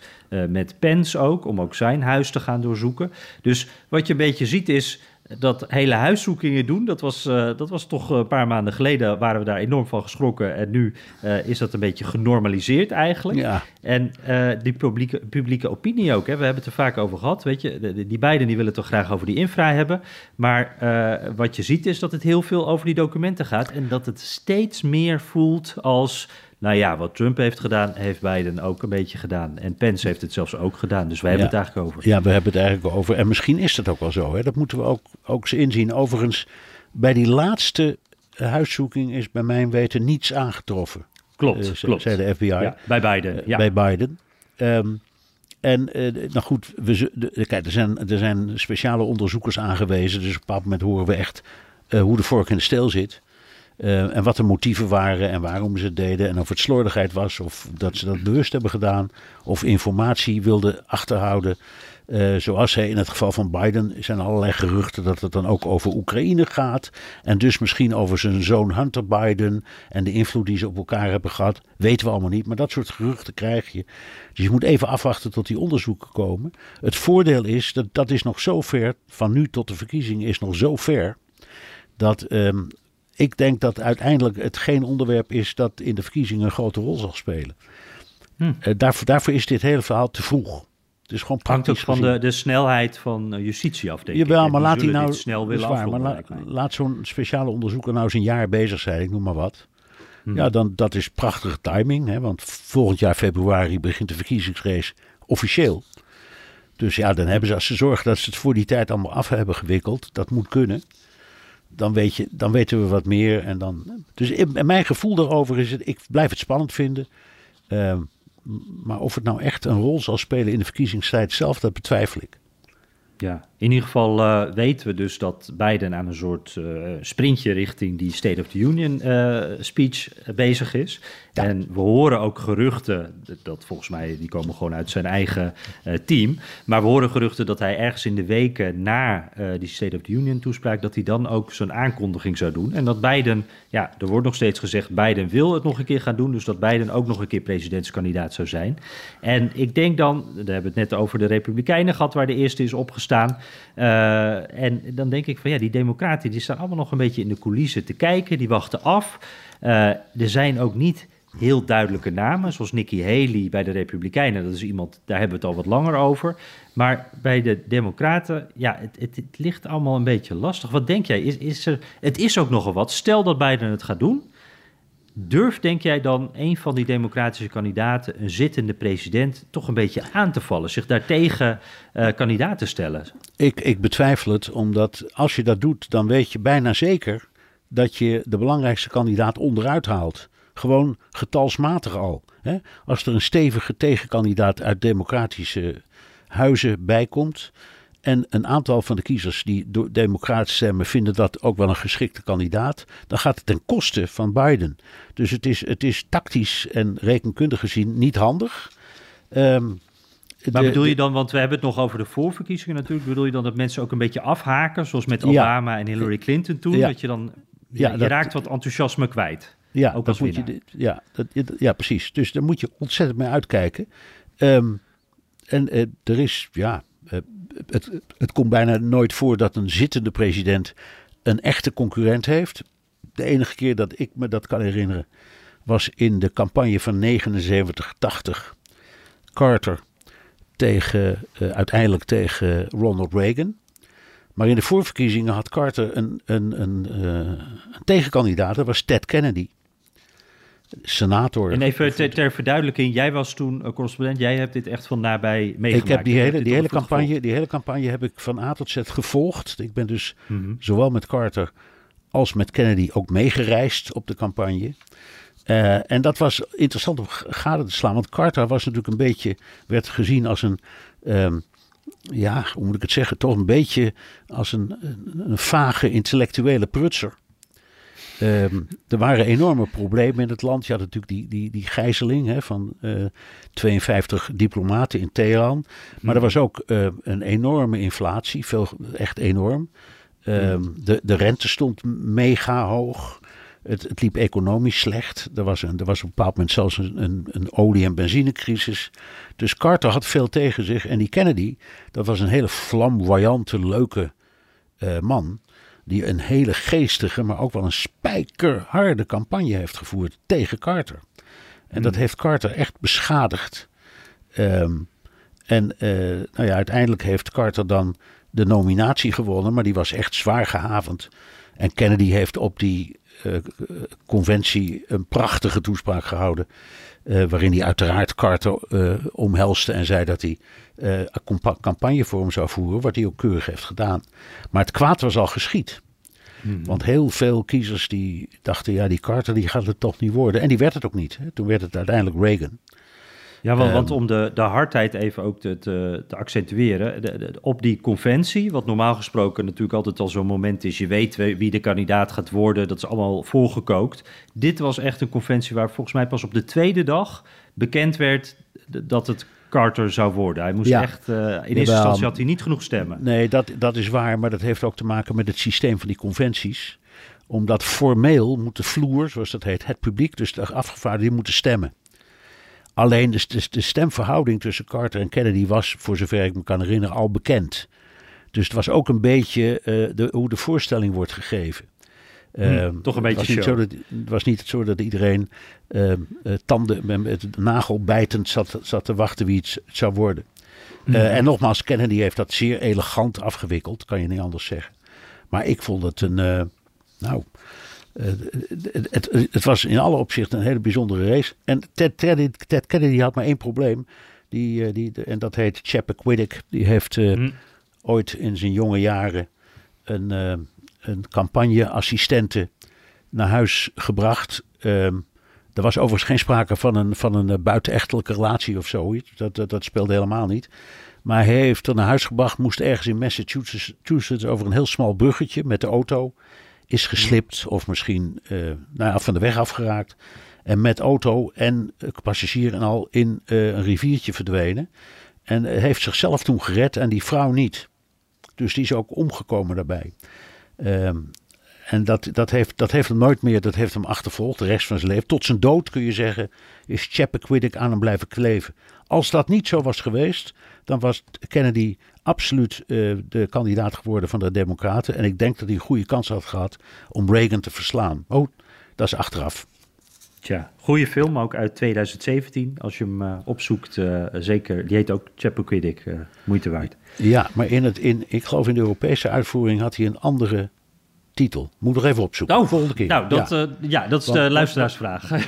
met Pence ook, om ook zijn huis te gaan doorzoeken. Dus wat je een beetje ziet is dat hele huiszoekingen doen. Dat was, eh, dat was toch een paar maanden geleden, waren we daar enorm van geschrokken. En nu eh, is dat een beetje genormaliseerd eigenlijk. Ja. En eh, die publieke, publieke opinie ook, hè, we hebben het er vaak over gehad. Weet je, de- de- die beiden die willen toch graag over die infra hebben. Maar eh, wat je ziet is dat het heel veel over die documenten gaat. En dat het steeds meer voelt als. Nou ja, wat Trump heeft gedaan, heeft Biden ook een beetje gedaan. En Pence heeft het zelfs ook gedaan. Dus wij hebben het eigenlijk over. Ja, we hebben het eigenlijk over. En misschien is dat ook wel zo. Hè? Dat moeten we ook, ook eens inzien. Overigens, bij die laatste huiszoeking is bij mijn weten niets aangetroffen. Klopt, eh, klopt. zei de FBI. Ja, bij Biden. Ja. bij Biden. Ehm, en eh, nou goed, we, de- kijk, er zijn, er zijn speciale onderzoekers aangewezen. Dus op een bepaald moment horen we echt eh, hoe de vork in de steel zit. Eh, en wat de motieven waren en waarom ze het deden. En of het slordigheid was of dat ze dat bewust hebben gedaan. Of informatie wilden achterhouden. Uh, zoals hij in het geval van Biden zijn allerlei geruchten dat het dan ook over Oekraïne gaat. En dus misschien over zijn zoon Hunter Biden en de invloed die ze op elkaar hebben gehad. Weten we allemaal niet, maar dat soort geruchten krijg je. Dus je moet even afwachten tot die onderzoeken komen. Het voordeel is dat dat is nog zo ver, van nu tot de verkiezingen is nog zo ver. Dat um, ik denk dat uiteindelijk het geen onderwerp is dat in de verkiezingen een grote rol zal spelen. Hm. Uh, daarvoor, daarvoor is dit hele verhaal te vroeg. Het is gewoon Hangt ook van de, de snelheid van uh, justitie af, denk Jawel, ik. maar laat hij nou snel willen waar, maar la, laat zo'n speciale onderzoeker nou eens een jaar bezig zijn, ik noem maar wat. Hm. Ja, dan dat is prachtige timing, hè, want volgend jaar februari begint de verkiezingsrace officieel. Dus ja, dan hebben ze, als ze zorgen dat ze het voor die tijd allemaal af hebben gewikkeld, dat moet kunnen dan, weet je, dan weten we wat meer. En dan, dus in, mijn gevoel daarover is het, ik blijf het spannend vinden. Uh, maar of het nou echt een rol zal spelen in de verkiezingstijd zelf, dat betwijfel ik. Ja, in ieder geval uh, weten we dus dat Biden aan een soort uh, sprintje richting die State of the Union uh, speech bezig is. Ja. En we horen ook geruchten, dat volgens mij, die komen gewoon uit zijn eigen team. Maar we horen geruchten dat hij ergens in de weken na die State of the Union toespraak, dat hij dan ook zo'n aankondiging zou doen. En dat Biden, ja, er wordt nog steeds gezegd, Biden wil het nog een keer gaan doen. Dus dat Biden ook nog een keer presidentskandidaat zou zijn. En ik denk dan, we hebben het net over de Republikeinen gehad, waar de eerste is opgestaan. Uh, en dan denk ik van ja, die democraten die staan allemaal nog een beetje in de coulissen te kijken, die wachten af. Uh, er zijn ook niet heel duidelijke namen, zoals Nikki Haley bij de Republikeinen. Dat is iemand, daar hebben we het al wat langer over. Maar bij de Democraten, ja, het, het, het ligt allemaal een beetje lastig. Wat denk jij? Is, is er, het is ook nogal wat. Stel dat Biden het gaat doen. Durft, denk jij dan, een van die democratische kandidaten, een zittende president, toch een beetje aan te vallen, zich daartegen uh, kandidaat te stellen? Ik, ik betwijfel het, omdat als je dat doet, dan weet je bijna zeker dat je de belangrijkste kandidaat onderuit haalt. Gewoon getalsmatig al. Hè? Als er een stevige tegenkandidaat uit democratische huizen bijkomt, en een aantal van de kiezers die door democraten stemmen vinden dat ook wel een geschikte kandidaat, dan gaat het ten koste van Biden. Dus het is, het is tactisch en rekenkundig gezien niet handig. Um, maar bedoel je dan, want we hebben het nog over de voorverkiezingen natuurlijk, bedoel je dan dat mensen ook een beetje afhaken, zoals met Obama ja, en Hillary Clinton toen, ja, dat je dan, je, ja, je dat, raakt wat enthousiasme kwijt. Ja, ook als moet je, ja, dat, ja, precies. Dus daar moet je ontzettend mee uitkijken. Um, en uh, er is, ja, het, het komt bijna nooit voor dat een zittende president een echte concurrent heeft. De enige keer dat ik me dat kan herinneren was in de campagne van 79-80. Carter tegen, uh, uiteindelijk tegen Ronald Reagan. Maar in de voorverkiezingen had Carter een, een, een, uh, een tegenkandidaat, dat was Ted Kennedy senator. En even ter, ter, verduidelijking, jij was toen correspondent, jij hebt dit echt van nabij meegemaakt. Ik heb die hele, die hele, campagne, die hele campagne heb ik van A tot Z gevolgd. Ik ben dus mm -hmm. zowel met Carter als met Kennedy ook meegereisd op de campagne. Uh, en dat was interessant om gade te slaan, want Carter was natuurlijk een beetje, werd gezien als een, um, ja, hoe moet ik het zeggen, toch een beetje als een, een, een vage intellectuele prutser. Um, er waren enorme problemen in het land. Je had natuurlijk die, die, die gijzeling hè, van uh, 52 diplomaten in Teheran. Maar er was ook uh, een enorme inflatie, veel, echt enorm. Um, de, de rente stond mega hoog. Het, het, liep economisch slecht. Er was, een, er was op een bepaald moment zelfs een, een, olie- en benzinecrisis. Dus Carter had veel tegen zich. En die Kennedy, dat was een hele flamboyante, leuke uh, man die een hele geestige, maar ook wel een spijkerharde campagne heeft gevoerd tegen Carter. En dat heeft Carter echt beschadigd. Um, en uh, nou ja, uiteindelijk heeft Carter dan de nominatie gewonnen, maar die was echt zwaar gehavend. En Kennedy heeft op die uh, conventie een prachtige toespraak gehouden. Uh, waarin hij uiteraard Carter omhelste en zei dat hij uh, een campagne voor hem zou voeren, wat hij ook keurig heeft gedaan. Maar het kwaad was al geschied. Hmm. Want heel veel kiezers die dachten, ja die Carter die gaat het toch niet worden. En die werd het ook niet. Hè. Toen werd het uiteindelijk Reagan. Ja, want, want Ehm, om de, de hardheid even ook te, te, te accentueren. de- de- op die conventie, wat normaal gesproken natuurlijk altijd al zo'n moment is. Je weet wie de kandidaat gaat worden. Dat is allemaal voorgekookt. Dit was echt een conventie waar volgens mij pas op de tweede dag bekend werd dat het Carter zou worden. Hij moest Ja. echt, eh, in eerste instantie had hij niet genoeg stemmen. Nee, dat, dat is waar, maar dat heeft ook te maken met het systeem van die conventies. Omdat formeel moet de vloer, zoals dat heet, het publiek, dus de afgevaardigden, moeten stemmen. Alleen de, de, de stemverhouding tussen Carter en Kennedy was, voor zover ik me kan herinneren, al bekend. Dus het was ook een beetje eh, de, hoe de voorstelling wordt gegeven. Ehm, toch een het beetje was niet show. zo dat, Het was niet zo dat iedereen ehm, eh, tanden met, met de nagel bijtend zat, zat te wachten wie het, zou worden. Eh, en nogmaals, Kennedy heeft dat zeer elegant afgewikkeld, kan je niet anders zeggen. Maar ik vond het een, eh, nou, het, het, het was in alle opzichten een hele bijzondere race. En Ted, Ted, Ted Kennedy had maar één probleem. Die, die, en dat heet Chappaquiddick. Die heeft eh, Hm. ooit in zijn jonge jaren een, een campagneassistente naar huis gebracht. Ehm, er was overigens geen sprake van een, van een eh, buitenechtelijke relatie of zoiets. Dat, dat, speelde helemaal niet. Maar hij heeft er naar huis gebracht, moest ergens in Massachusetts over een heel smal bruggetje met de auto. Is geslipt of misschien eh, nou van de weg afgeraakt. En met auto en eh, passagier en al in een riviertje verdwenen. En heeft zichzelf toen gered en die vrouw niet. Dus die is ook omgekomen daarbij. Ehm, en dat, dat, heeft, dat heeft hem nooit meer, dat heeft hem achtervolgd de rest van zijn leven. Tot zijn dood kun je zeggen, is Chappaquiddick aan hem blijven kleven. Als dat niet zo was geweest, dan was Kennedy absoluut eh, de kandidaat geworden van de Democraten. En ik denk dat hij een goede kans had gehad om Reagan te verslaan. Oh, dat is achteraf. Tja, goede film, ook uit 2017. Als je hem eh, opzoekt, eh, zeker. Die heet ook Chappaquiddick, eh moeite waard. Ja, maar in het, in, ik geloof in de Europese uitvoering had hij een andere titel. Moet nog even opzoeken. Oh, volgende keer. Nou, dat, Ja. ja. ja, dat is Want- de luisteraarsvraag.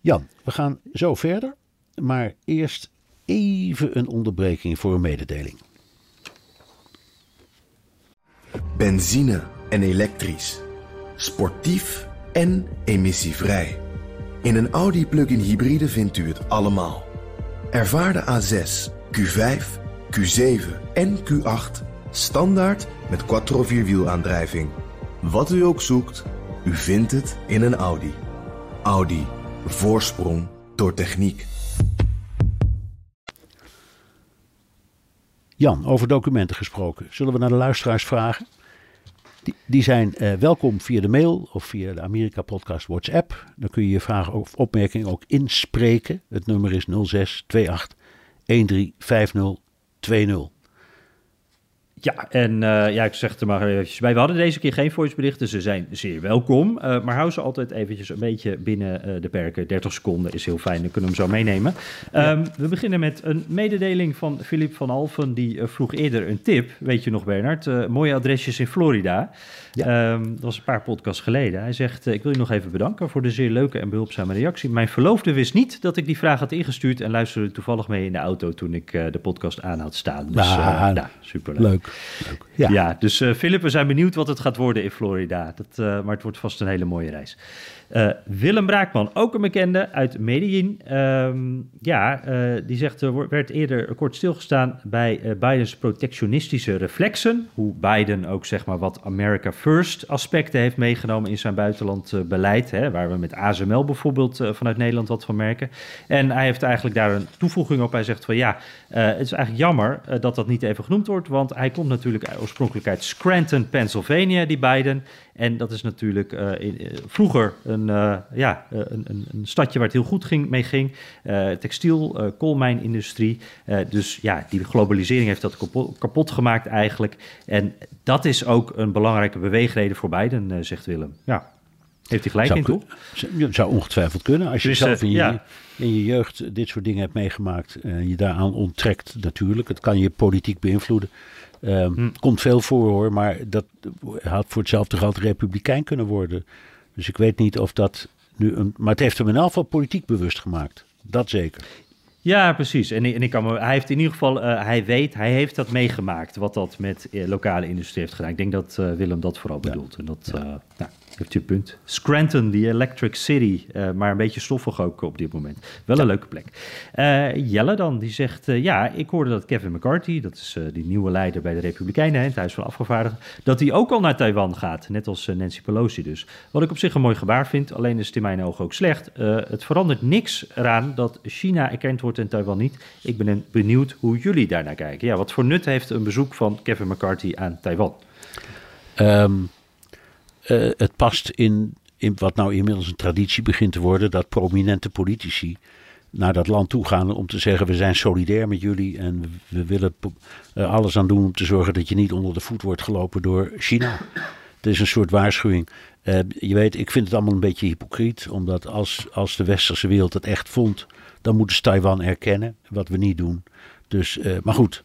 Jan, we gaan zo verder. Maar eerst even een onderbreking voor een mededeling. Benzine en elektrisch. Sportief en emissievrij. In een Audi plug-in hybride vindt u het allemaal. Ervaar de A6, Q5, Q7 en Q8 standaard met quattro vierwielaandrijving. Wat u ook zoekt, u vindt het in een Audi. Audi. Voorsprong door techniek. Jan, over documenten gesproken. Zullen we naar de luisteraars vragen? Die, zijn eh, welkom via de mail of via de Amerika Podcast WhatsApp. Dan kun je je vragen of opmerkingen ook inspreken. Het nummer is 0628 135020. Ja, en eh, ja, ik zeg het er maar eventjes bij. We hadden deze keer geen voiceberichten, ze zijn zeer welkom. Eh, maar hou ze altijd eventjes een beetje binnen eh, de perken. 30 seconden is heel fijn, dan kunnen we hem zo meenemen. Ehm, we beginnen met een mededeling van Filip van Alfen. Die vroeg eerder een tip, weet je nog Bernard? Mooie adresjes in Florida. Ehm, dat was een paar podcasts geleden. Hij zegt, ik wil je nog even bedanken voor de zeer leuke en behulpzame reactie. Mijn verloofde wist niet dat ik die vraag had ingestuurd... en luisterde toevallig mee in de auto toen ik de podcast aan had staan. Dus Ah, nou, superleuk. Leuk. Ja. Ja, dus eh Philip, we zijn benieuwd wat het gaat worden in Florida. Dat, eh, maar het wordt vast een hele mooie reis. Eh, Willem Braakman, ook een bekende uit Medellin. Ehm, ja, eh, die zegt, er werd eerder kort stilgestaan bij eh, Bidens protectionistische reflexen. Hoe Biden ook zeg maar wat America First aspecten heeft meegenomen in zijn buitenlandbeleid. Hè, waar we met ASML bijvoorbeeld vanuit Nederland wat van merken. En hij heeft eigenlijk daar een toevoeging op. Hij zegt van ja, het is eigenlijk jammer dat dat niet even genoemd wordt. Want hij komt natuurlijk oorspronkelijk uit Scranton, Pennsylvania, die Biden. En dat is natuurlijk eh, in, eh, vroeger een, eh, ja, een, een, een stadje waar het heel goed ging, mee ging. Textiel, koolmijnindustrie. Dus ja, die globalisering heeft dat kapot, kapot gemaakt eigenlijk. En dat is ook een belangrijke beweegreden voor Biden, eh, zegt Willem. Ja, heeft hij gelijk Zou, in, toch? zou- ongetwijfeld kunnen. Als je Dus, zelf in je, ja. in je jeugd dit soort dingen hebt meegemaakt en je daaraan onttrekt natuurlijk. Het kan je politiek beïnvloeden. Ehm, Hm. Komt veel voor hoor, maar dat had voor hetzelfde geld republikein kunnen worden. Dus ik weet niet of dat nu een... Maar het heeft hem in elk geval politiek bewust gemaakt. Dat zeker. Ja, precies. En, en ik kan me, hij heeft in ieder geval, eh, hij weet, hij heeft dat meegemaakt, wat dat met eh, lokale industrie heeft gedaan. Ik denk dat eh, Willem dat vooral bedoelt. En dat, eh, nou, heeft u punt. Scranton, die Electric City, uh, maar een beetje stoffig ook op dit moment. Wel een leuke plek. Uh, Jelle dan, die zegt, uh, ja, ik hoorde dat Kevin McCarthy, dat is die nieuwe leider bij de Republikeinen, het Huis van Afgevaardigden, dat hij ook al naar Taiwan gaat, net als Nancy Pelosi dus. Wat ik op zich een mooi gebaar vind, alleen is het in mijn ogen ook slecht. het verandert niks eraan dat China erkend wordt en Taiwan niet. Ik ben benieuwd hoe jullie daarnaar kijken. Ja, wat voor nut heeft een bezoek van Kevin McCarthy aan Taiwan? Um, uh, het past in, in wat nou inmiddels een traditie begint te worden, dat prominente politici naar dat land toe gaan om te zeggen: we zijn solidair met jullie en we willen er alles aan doen om te zorgen dat je niet onder de voet wordt gelopen door China. Het is een soort waarschuwing. Uh, je weet, ik vind het allemaal een beetje hypocriet, omdat als, als de westerse wereld het echt vond, dan moeten ze Taiwan erkennen, wat we niet doen. Dus, maar goed,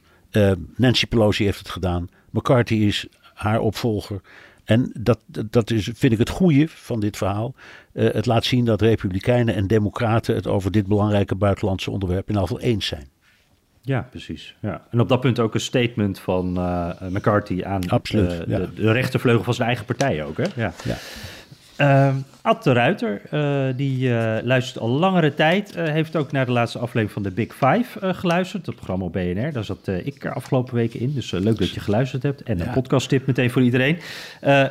Nancy Pelosi heeft het gedaan. McCarthy is haar opvolger. En dat, dat is, vind ik het goede van dit verhaal. Uh, het laat zien dat Republikeinen en Democraten het over dit belangrijke buitenlandse onderwerp in afval eens zijn. Ja, precies. Ja. En op dat punt ook een statement van uh, McCarthy aan Absoluut, ja. de, de, rechtervleugel van zijn eigen partij ook. Hè? Ja. ja. Uh, Ad de Ruiter, uh, die uh, luistert al langere tijd. Uh, heeft ook naar de laatste aflevering van de Big Five geluisterd. Het programma op BNR. Daar zat ik er afgelopen weken in. Dus leuk dat je geluisterd hebt. En een ja. podcasttip meteen voor iedereen.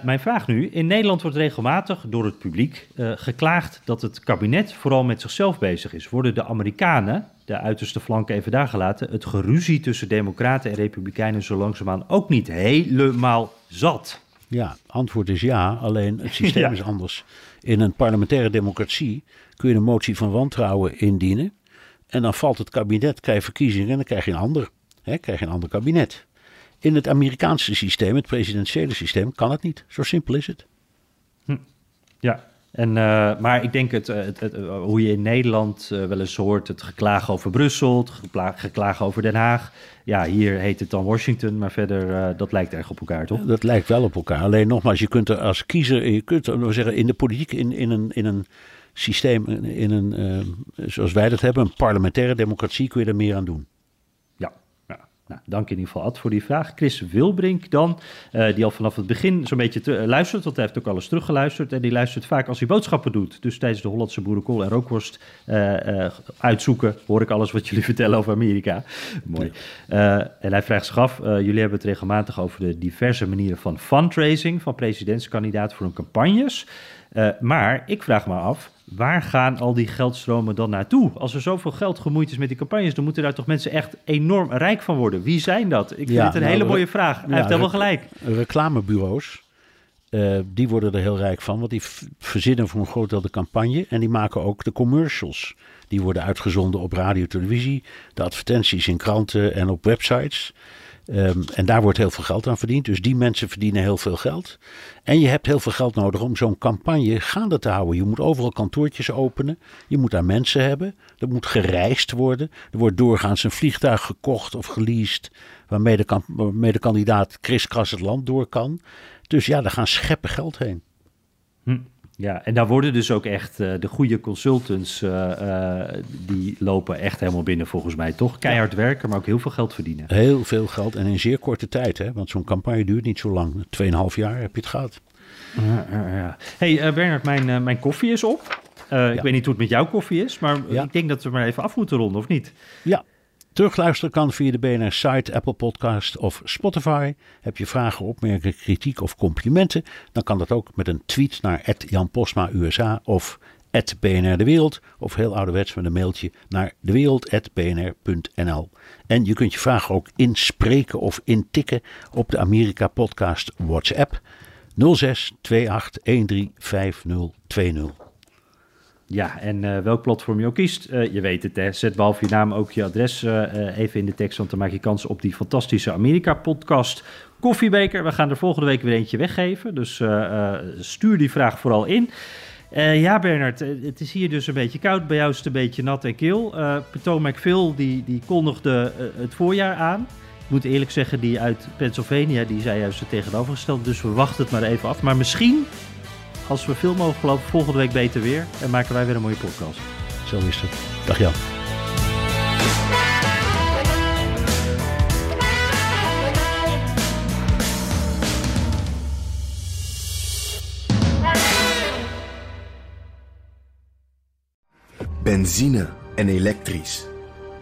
mijn vraag nu. In Nederland wordt regelmatig door het publiek geklaagd dat het kabinet vooral met zichzelf bezig is. Worden de Amerikanen, de uiterste flank even daar gelaten, het geruzie tussen democraten en republikeinen zo langzaamaan ook niet helemaal zat? Ja, antwoord is ja, alleen het systeem ja. is anders. In een parlementaire democratie kun je een motie van wantrouwen indienen. En dan valt het kabinet, krijg je verkiezingen en dan krijg je een ander. Hè, krijg je een ander kabinet. In het Amerikaanse systeem, het presidentiële systeem, kan het niet. Zo simpel is het. Hm. Ja, en, uh, maar ik denk het, het, het, hoe je in Nederland wel eens hoort, het geklaag over Brussel, het geklaag over Den Haag. Ja, hier heet het dan Washington, maar verder, dat lijkt erg op elkaar, toch? Dat lijkt wel op elkaar. Alleen nogmaals, je kunt er als kiezer, je kunt er, zeggen, in de politiek, in, in, een, in een systeem, in een, zoals wij dat hebben, een parlementaire democratie, kun je er meer aan doen. Nou, dank in ieder geval Ad voor die vraag. Chris Wilbrink dan, uh, die al vanaf het begin zo'n beetje te, uh, luistert, want hij heeft ook alles teruggeluisterd. En die luistert vaak als hij boodschappen doet. Dus tijdens de Hollandse boerenkool en rookworst uh, uitzoeken, hoor ik alles wat jullie vertellen over Amerika. Mooi. en hij vraagt zich af, jullie hebben het regelmatig over de diverse manieren van fundraising van presidentskandidaten voor hun campagnes. Maar ik vraag me af, waar gaan al die geldstromen dan naartoe? Als er zoveel geld gemoeid is met die campagnes, dan moeten daar toch mensen echt enorm rijk van worden. Wie zijn dat? Ik vind Ja, het een nou, hele mooie vraag. Hij ja, heeft helemaal gelijk. Reclamebureaus, eh, die worden er heel rijk van, want die verzinnen voor een groot deel de campagne en die maken ook de commercials. Die worden uitgezonden op radio, televisie, de advertenties in kranten en op websites. Ehm, en daar wordt heel veel geld aan verdiend. Dus die mensen verdienen heel veel geld. En je hebt heel veel geld nodig om zo'n campagne gaande te houden. Je moet overal kantoortjes openen. Je moet daar mensen hebben. Er moet gereisd worden. Er wordt doorgaans een vliegtuig gekocht of geleased. Waarmee de, kandidaat kriskras het land door kan. Dus ja, daar gaan scheppen geld heen. Ja, en daar worden dus ook echt eh, de goede consultants, eh, eh, die lopen echt helemaal binnen volgens mij, toch? Keihard werken, maar ook heel veel geld verdienen. Heel veel geld en in zeer korte tijd. Hè? Want zo'n campagne duurt niet zo lang. Tweeënhalf jaar heb je het gehad. Ja, ja, ja. hey, Bernard, mijn, mijn koffie is op. Ik weet niet hoe het met jouw koffie is, maar ik denk dat we maar even af moeten ronden, of niet? Ja, terugluisteren kan via de BNR-site, Apple Podcast of Spotify. Heb je vragen, opmerkingen, kritiek of complimenten? Dan kan dat ook met een tweet naar Jan Posma USA of BNR De Wereld. Of heel ouderwets met een mailtje naar dewereld.bnr.nl. En je kunt je vragen ook inspreken of intikken op de Amerika Podcast WhatsApp 06 28 13 5020. Ja, en eh, welk platform je ook kiest, eh, je weet het hè. Zet behalve je naam ook je adres eh, even in de tekst, want dan maak je kans op die fantastische Amerika-podcast Koffiebeker. We gaan er volgende week weer eentje weggeven, dus stuur die vraag vooral in. Ja, Bernard, het is hier dus een beetje koud. Bij jou is het een beetje nat en kil. Eh Potomac Phil, die, die kondigde het voorjaar aan. Ik moet eerlijk zeggen, die uit Pennsylvania, die zei juist het tegenovergestelde. Dus we wachten het maar even af. Maar misschien, als we veel mogen lopen, volgende week beter weer. En maken wij weer een mooie podcast. Zo is het. Dag Jan. Benzine en elektrisch.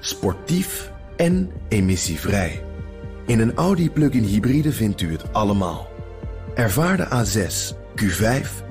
Sportief en emissievrij. In een Audi plug-in hybride vindt u het allemaal. Ervaar de A6, Q5